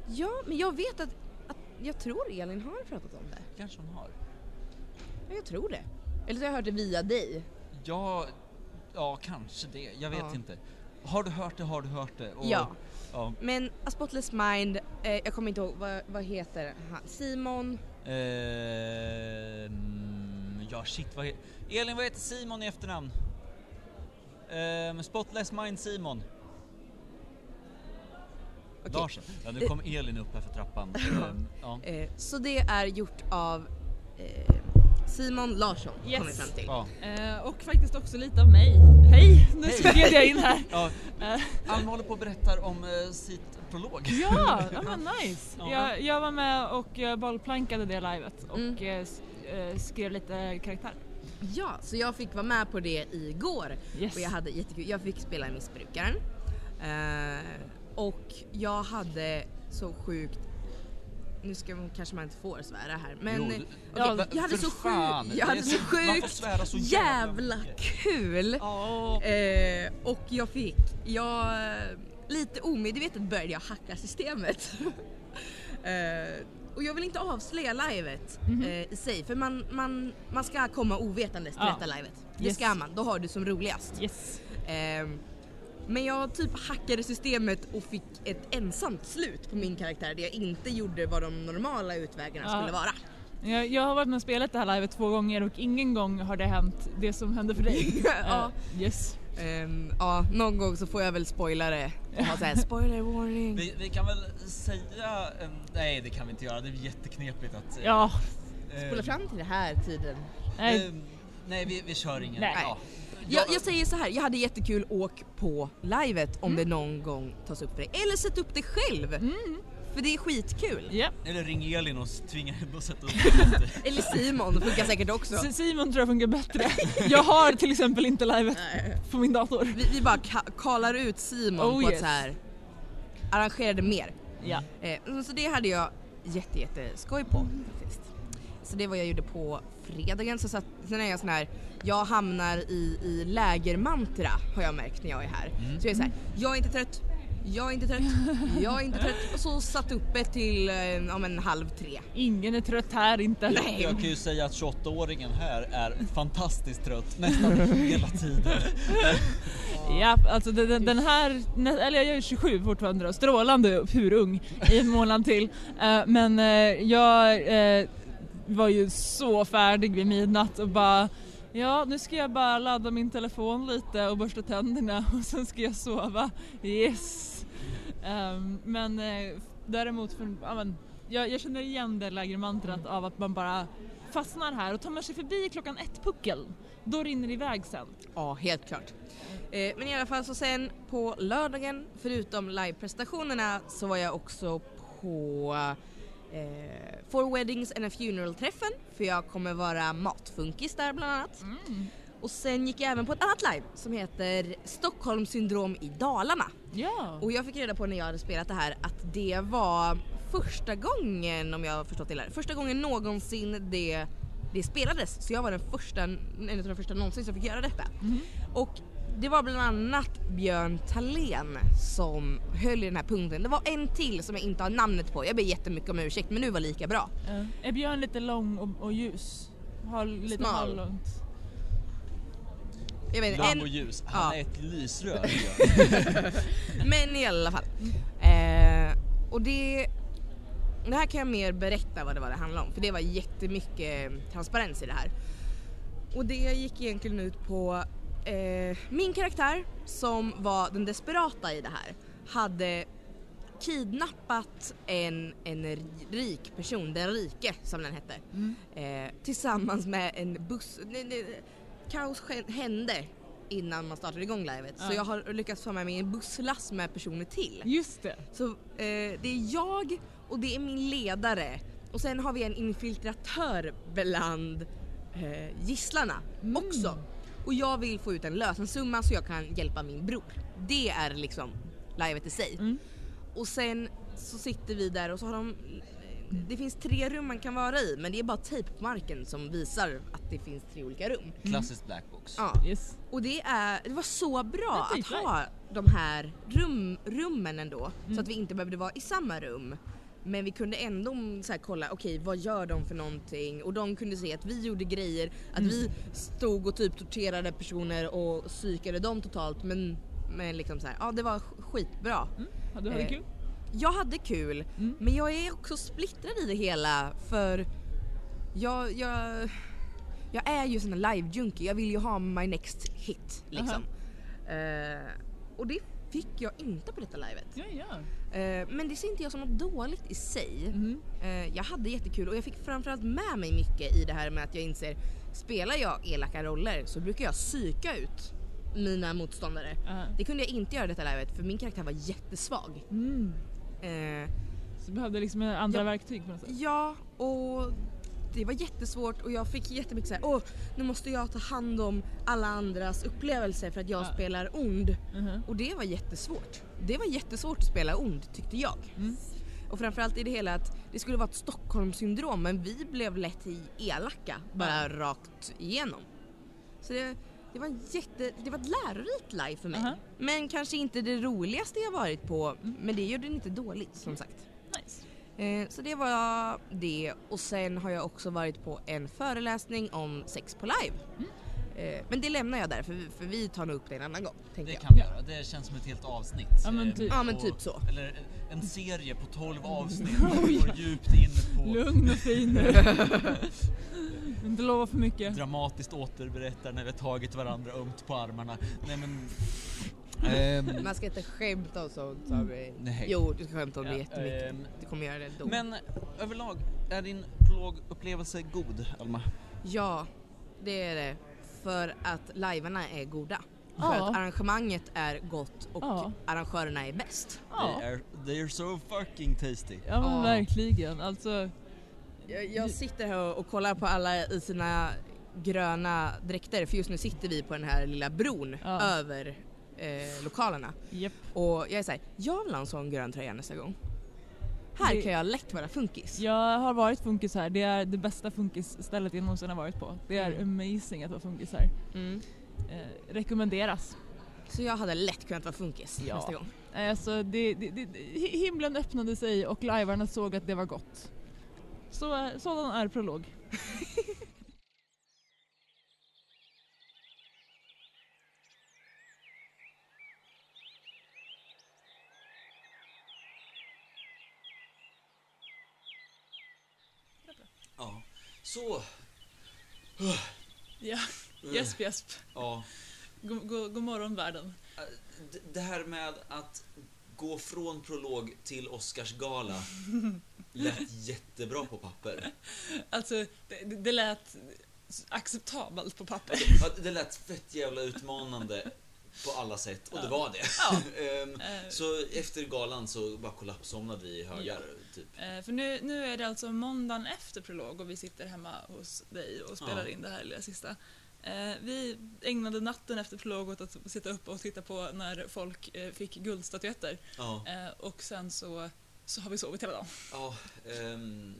Ja, men jag vet att, att jag tror Elin har pratat om det. Kanske hon har. Ja, jag tror det. Eller så har jag hört det via dig. Ja, ja kanske det. Jag vet Ja. inte. Har du hört det har du hört det. Och, Ja. Ja. Men A Spotless Mind, eh, jag kommer inte ihåg, vad, vad heter han? Simon? Ehm, ja shit vad he- Elin vad heter Simon i efternamn? Ehm, Spotless Mind Simon. Okej. Larsen. Ja nu kom Elin upp här för trappan. Ehm, ja. Eh, så det är gjort av eh, Simon Larsson, Yes. kom vi fram till. ja. Eh, och faktiskt också lite av mig. Hej! Nu skrev jag in här. ja. Alma håller på och berättar om eh, sitt prolog. Ja, ja men nice. Ja. Jag, jag var med och eh, bollplankade det livet och Mm. eh, eh, skrev lite karaktär. Ja, så jag fick vara med på det igår Yes. och jag hade jättekul. Jag fick spela missbrukaren eh, och jag hade så sjukt nu ska man, kanske man inte får svära här men Jo, eh, du- ja, okej, jag hade så sjukt, jag hade så sjukt jävla kul Ja. eh, och jag fick, jag lite omedvetet började jag hacka systemet eh, och jag vill inte avslöja livet Mhm. eh, i sig för man, man, man ska komma ovetandes till Ja. detta livet. Det Yes. ska man, då har du som roligast. Yes. Men jag typ hackade systemet och fick ett ensamt slut på min karaktär där jag inte gjorde vad de normala utvägarna Ja. skulle vara. Jag, jag har varit med och spelat det här livet två gånger och ingen gång har det hänt det som hände för dig. ja. Eh, yes. Ehm, ja, någon gång så får jag väl spoila det. här, spoiler warning. Vi, vi kan väl säga, en, nej det kan vi inte göra, det är jätteknepigt att... eh, Ja. Spola fram till det här tiden. Nej. eh, nej vi, vi kör ingen. Nej. Ja. Jag, jag säger så här, jag hade jättekul åk på livet om Mm. det någon gång tas upp för dig. Eller sätt upp det själv! Mm. För det är skitkul. Ja. Eller ring Elin och tvinga henne att sätta upp det. Eller Simon, det funkar säkert också. S- Simon tror jag funkar bättre. Jag har till exempel inte livet på min dator. Vi, vi bara ka- kallar ut Simon Oh, på att yes. så här arrangera det mer. Ja. Eh, så det hade jag jätte, jätteskoj på faktiskt. Så det var jag gjorde på fredagen. Så satt, sen är jag sån här, jag hamnar i, i lägermantra har jag märkt när jag är här. Mm. Så jag är så här, jag är inte trött, jag är inte trött, jag är inte trött. Och så satt uppe till eh, om en halv tre. Ingen är trött här inte. Nej. Jag kan ju säga att 28-åringen här är fantastiskt trött nästan hela tiden. Ja, alltså den, den- här, eller jag är 27 fortfarande då, strålande purung i en månad till. Eh, men eh, jag eh, var ju så färdig vid midnatt och bara Ja, nu ska jag bara ladda min telefon lite och borsta tänderna och sen ska jag sova. Yes! Um, men eh, däremot, för, ja, men, jag, jag känner igen det lägre mantrat av att man bara fastnar här och tar man sig förbi klockan ett puckel, då rinner det iväg sen. Ja, helt klart. Eh, men i alla fall så sen på lördagen, förutom liveprestationerna, så var jag också på eh, For Weddings and a Funeral-träffen, för jag kommer vara matfunkis där bland annat. Mm. Och sen gick jag även på ett annat live som heter Stockholm syndrom i Dalarna. Ja. Och jag fick reda på när jag hade spelat det här att det var första gången, om jag har förstått det hela, första gången någonsin det, det spelades. Så jag var den första, en av de första någonsin som fick göra detta. Mhm. Och det var bland annat Björn Thalén som höll i den här punkten. Det var en till som jag inte har namnet på. Jag ber jättemycket om ursäkt men nu var lika bra. Eh, är Björn lite lång och, och ljus? Har lite Smal. halvlångt. Jag vet, Lång en, och ljus, han Ja. är ett lysrör. Men i alla fall. Eh, och det, det här kan jag mer berätta vad det var det handlade om för det var jättemycket transparens i det här. Och det gick egentligen ut på eh, min karaktär som var den desperata i det här hade kidnappat en, en rik person, den rike som den hette. Mm. Eh, tillsammans med en buss. Nej, nej, kaos hände innan man startade igång livet. Så Ja. jag har lyckats få med mig en busslast med personer till. Just det. Så eh, det är jag och det är min ledare. Och sen har vi en infiltratör bland eh, gisslarna också. Och jag vill få ut en lösensumma så jag kan hjälpa min bror. Det är liksom livet i sig. Mm. Och sen så sitter vi där och så har de det finns tre rum man kan vara i men det är bara tejp på marken som visar att det finns tre olika rum. Klassiskt black box. Ja. Yes. Och det, är, det var så bra att ha de här rum, rummen ändå Mm. så att vi inte behövde vara i samma rum. Men vi kunde ändå så kolla, okej vad gör de för någonting? Och de kunde se att vi gjorde grejer, att Mm. vi stod och typ torterade personer och psykade dem totalt men, men liksom så här, ja det var sk- skitbra. Ja, du hade Eh, kul? Jag hade kul Mm. men jag är också splittrad i det hela för jag, jag, jag är ju sån här live-junkie, jag vill ju ha my next hit liksom. Eh, och det fick jag inte på detta livet. Ja, ja. Eh, men det ser inte jag som något dåligt i sig. Mm. Eh, jag hade jättekul och jag fick framförallt med mig mycket i det här med att jag inser, spelar jag elaka roller så brukar jag psyka ut mina motståndare. Ja. Det kunde jag inte göra i detta livet för min karaktär var jättesvag. Mm. Eh, Så du behövde liksom andra Ja. verktyg på något sätt? Ja, och det var jättesvårt och jag fick jättemycket såhär, åh nu måste jag ta hand om alla andras upplevelser för att jag Ja. spelar ond. Mhm. Och det var jättesvårt. Det var jättesvårt att spela ond tyckte jag. Mm. Och framförallt i det hela att det skulle vara ett Stockholmssyndrom men vi blev lätt i elaka bara rakt igenom. Så det, det var en jätte, det var ett lärorikt live för mig. Aha. Men kanske inte det roligaste jag varit på men det gjorde det inte dåligt som sagt. Nice. Eh, så det var det och sen har jag också varit på en föreläsning om sex på live. Eh, men det lämnar jag där för, vi- för vi tar nog upp det en annan gång. Det jag. kan vi göra. Det känns som ett helt avsnitt. Ja, men eh, typ. Ja, men på- typ så. Eller en- en serie på 12 avsnitt. Vi går djupt in på Lugn och fin nu. Inte lova för mycket. dramatiskt återberättar när vi har tagit varandra ömt på armarna. Nej men... ehm, Man ska inte skämta och sånt Sabri. Nej. Jo, du ska skämta om det Ja, jättemycket. ehm, du kommer göra det ändå. men överlag, är din prologupplevelse god, Alma? Ja, det är det. För att livearna är goda. För Ja. att arrangemanget är gott och Ja. arrangörerna är bäst. Ja, They, are, they are so fucking tasty. ja men Ja. verkligen. Alltså, Jag, jag sitter här och kollar på alla i sina gröna dräkter för just nu sitter vi på den här lilla bron Ja. över eh, lokalerna. japp. Och jag är såhär, jag vill ha en sån grön tröja nästa gång. Här Det- kan jag lätt vara funkis. Jag har varit funkis här. Det är det bästa funkisstället jag någonsin har varit på. Det är Mm. amazing att vara funkis här. Mm. Eh, rekommenderas. Så jag hade lätt kunnat vara funkis Ja. nästa gång. Alltså, det, det, det, hi- himlen öppnade sig och lajvarna såg att det var gott. Så, eh, sådan är prolog. Ja. Så. Ja, Mm. gäsp gäsp. Ja. God, god, god morgon världen. D- Det här med att gå från prolog till Oscarsgala lät jättebra på papper. Alltså, det, det- lät acceptabelt på papper. Ja, det lät fett jävla utmanande på alla sätt och det var det. Ja. Ehm, Eh, Så efter galan så bara kollapsomnade vi i högar, typ. Eh, för nu, nu är det alltså måndagen efter prolog och vi sitter hemma hos dig och spelar Ja. in det här lilla sista. Eh, vi ägnade natten efter prolog åt att sitta upp och titta på när folk eh, fick guldstatyetter. Ja, och sen så, så har vi sovit hela dagen. ja. ehm,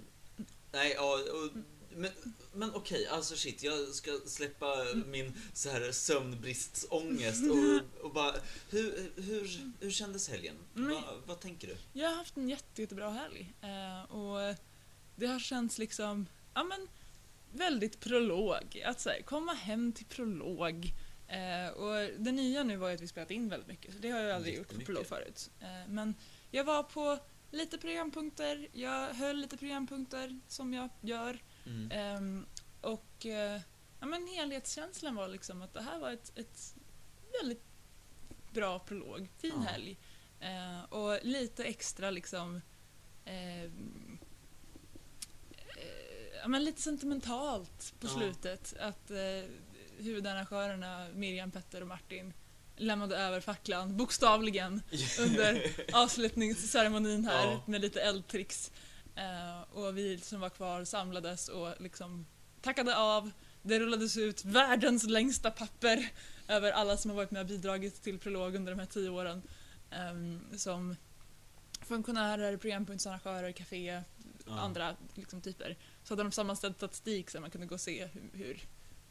nej, ja. Och, men men okej, alltså shit, jag ska släppa min så här sömnbristsångest och, och bara, hur, hur, hur kändes helgen? Va, vad tänker du? Jag har haft en jätte, jättebra helg. Eh, och det har känts liksom, ja men, väldigt prolog. Att så här, komma hem till prolog. Eh, och det nya nu var ju att vi spelat in väldigt mycket, så det har jag aldrig gjort på prolog förut. Eh, men jag var på lite programpunkter, jag höll lite programpunkter som jag gör. Mm. Ehm, och eh, ja, men helhetskänslan var liksom att det här var ett, ett väldigt bra prolog, fin Ja. helg. Eh, och lite extra liksom eh, ja, men lite sentimentalt på Ja. slutet. Att eh, huvudarrangörerna Miriam, Petter och Martin lämnade över facklan, bokstavligen, under avslutningsceremonin här Ja. med lite eldtricks. Eh, och vi som var kvar samlades och liksom tackade av. Det rullades ut världens längsta papper över alla som har varit med och bidragit till Prolog under de här tio åren. Ehm, som funktionärer, programpunktsarrangörer, café, Ja. andra liksom, typer. Så hade de sammanställt statistik så man kunde gå och se hur, hur,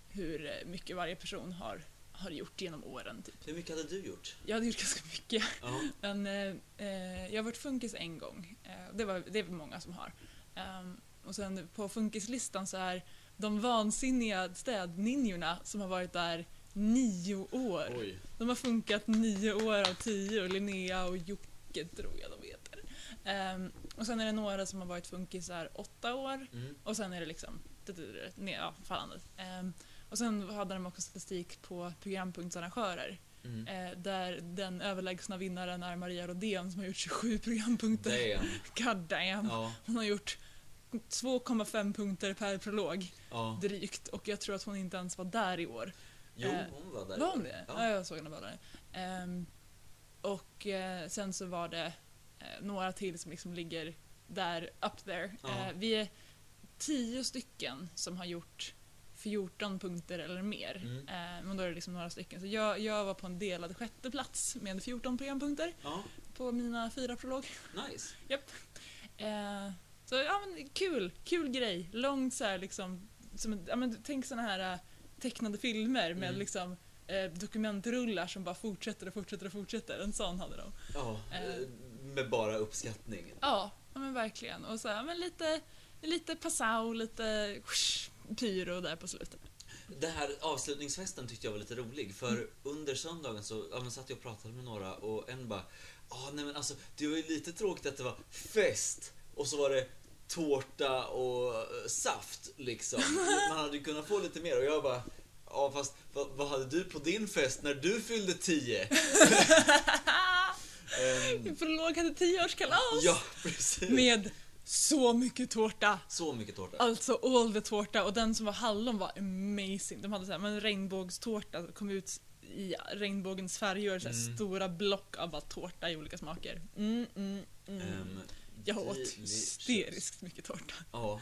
hur eh, mycket varje person har, har gjort genom åren. Typ. Hur mycket hade du gjort? Jag hade gjort ganska mycket. Ja. Men eh, eh, jag har varit funkis en gång. Eh, det, var, det är väl många som har. Ehm, och sen på funkislistan så är de vansinniga städninjorna som har varit där nio år. Oj. De har funkat nio år av tio och Linnea och Jocke tror jag de heter. Ehm, och sen är det några som har varit funkisar åtta år Mm. och sen är det liksom ja, fallande. Ehm, och sen hade de också statistik på programpunktsarrangörer Mm. eh, där den överlägsna vinnaren är Maria Rodén som har gjort 27 programpunkter. Damn. God damn. Ja, Hon har gjort 2,5 punkter per prolog ja. drygt och jag tror att hon inte ens var där i år. Jo, Eh, hon var där. Var hon det? Ja, Ja. jag såg henne bara där. Ehm, och eh, sen så var det eh, några till som liksom ligger där, up there. Ja. Eh, vi är tio stycken som har gjort 14 punkter eller mer. Mm. Eh, men då är det liksom några stycken. Så jag, jag var på en delad sjätte plats med 14 programpunkter Ja, på mina fyra prolog. nice. Eh, så ja men kul, kul grej. Långt så här liksom, som, ja, men, tänk såna här eh, tecknade filmer med Mm. liksom eh, dokumentrullar som bara fortsätter och fortsätter och fortsätter. En sån hade de. Ja, med bara uppskattning. Ja, ja men verkligen. Och så här, men lite, lite passau, lite whoosh, pyro där på slutet. Den här avslutningsfesten tyckte jag var lite rolig för Mm. under söndagen så ja, men satt jag och pratade med några och en bara ah, nej men alltså det var ju lite tråkigt att det var fest och så var det tårta och eh, saft liksom. Man hade ju kunnat få lite mer och jag bara Ja fast vad, vad hade du på din fest när du fyllde 10? Ehm, Prolog hade tioårskalas! ja precis. Med så mycket tårta. Så mycket tårta. Alltså all the tårta och den som var hallon var amazing. De hade så här, men regnbågstårta som kom ut i regnbågens färger, så här Mm. stora block av bara tårta i olika smaker. Mm, mm. Ehm, jag åt hysteriskt mycket tårta. Ja.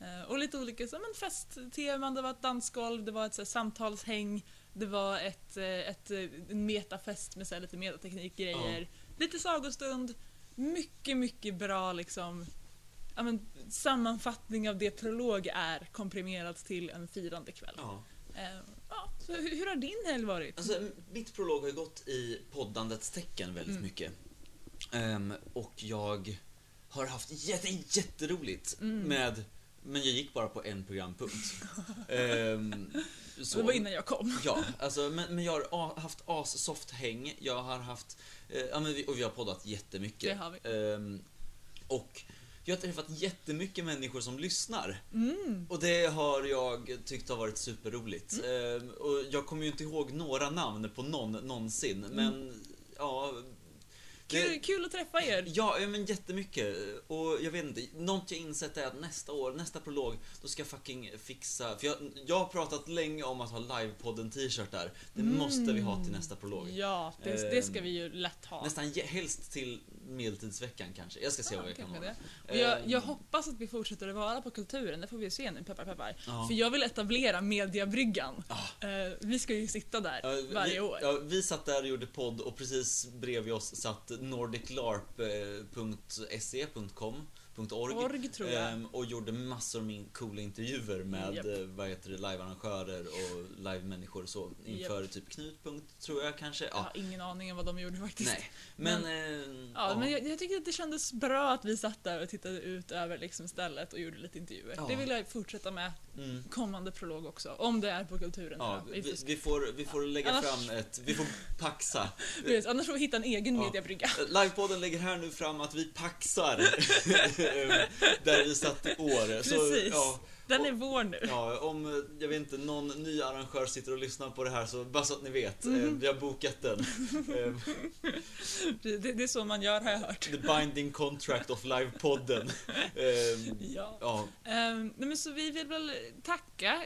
Eh, och lite olika så, men festteman, det var ett dansgolv, det var ett så här, samtalshäng, det var ett, eh, ett, eh, en metafest med så här, lite metateknikgrejer, lite sagostund, mycket, mycket bra liksom ja, men, sammanfattning av det prolog är komprimerat till en firande kväll. ja. Eh, ja, så hur, hur har din helg varit? Alltså, mitt prolog har ju gått i poddandets tecken väldigt Mm. mycket. Ehm, och jag har haft jätte, jätteroligt Mm. med, men jag gick bara på en programpunkt. Ehm, så- det var innan jag kom. Ja, alltså, men, men jag har haft as-soft häng, jag har haft, eh, ja vi, och vi har poddat jättemycket. Det har vi. Ehm, och jag har träffat jättemycket människor som lyssnar. Mm. Och det har jag tyckt har varit superroligt. Ehm, och jag kommer ju inte ihåg några namn på någon någonsin, men ja... det- Kul, kul att träffa er. Ja, men jättemycket. Och jag vet inte, något jag insett är att nästa år, nästa prolog, då ska jag fucking fixa... För jag, jag har pratat länge om att ha livepodden t-shirt där. Det måste vi ha till nästa prolog. Ja, det, Ehm, det ska vi ju lätt ha. Nästan helst till medeltidsveckan kanske. Jag ska se Ja, vad jag kan. Och jag, Ehm, jag hoppas att vi fortsätter att vara på kulturen, det får vi se nu, peppar peppar. ja. För jag vill etablera Mediabryggan. Ah. Eh, vi ska ju sitta där Ja, varje vi, år. Ja, vi satt där och gjorde podd och precis bredvid oss satt nordiclarp.se.com .org, jag. ehm, och gjorde massor med coola intervjuer med Japp. eh, vad heter det, livearrangörer och live-människor så inför typ Knutpunkt tror jag kanske. Jag Ja, har ingen aning om vad de gjorde faktiskt. nej. Men, eh, Ja, men jag, jag tycker att det kändes bra att vi satt där och tittade ut över liksom stället och gjorde lite intervjuer. Ja. Det vill jag fortsätta med mm, kommande prolog också, om det är på kulturen. ja, vi, Vi får, vi, får, vi får lägga Annars- fram ett, vi får paxa. precis, annars får vi hitta en egen Ja. mediabrygga. Livepodden lägger här nu fram att vi paxar där vi satt i år. Så, Precis. ja, Den är vår nu. Ja, om, jag vet inte, någon ny arrangör sitter och lyssnar på det här så bara så att ni vet, eh, Mhm. vi har bokat den. Eh, Det, det är så man gör har jag hört. The Binding Contract of Live-podden. Eh, Ja. ja, Ehm, nej men så vi vill väl tacka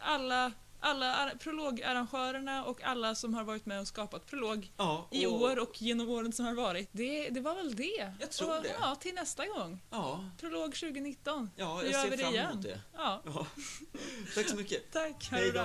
alla, alla ar- prologarrangörerna och alla som har varit med och skapat prolog ja, i och- år och genom åren som har varit. Det, det var väl det. Jag tror och, det. Ja, till nästa gång. Ja, Prolog 2019. ja jag ser fram emot det. Ja, Ja. Tack så mycket. tack. Ha Hej då.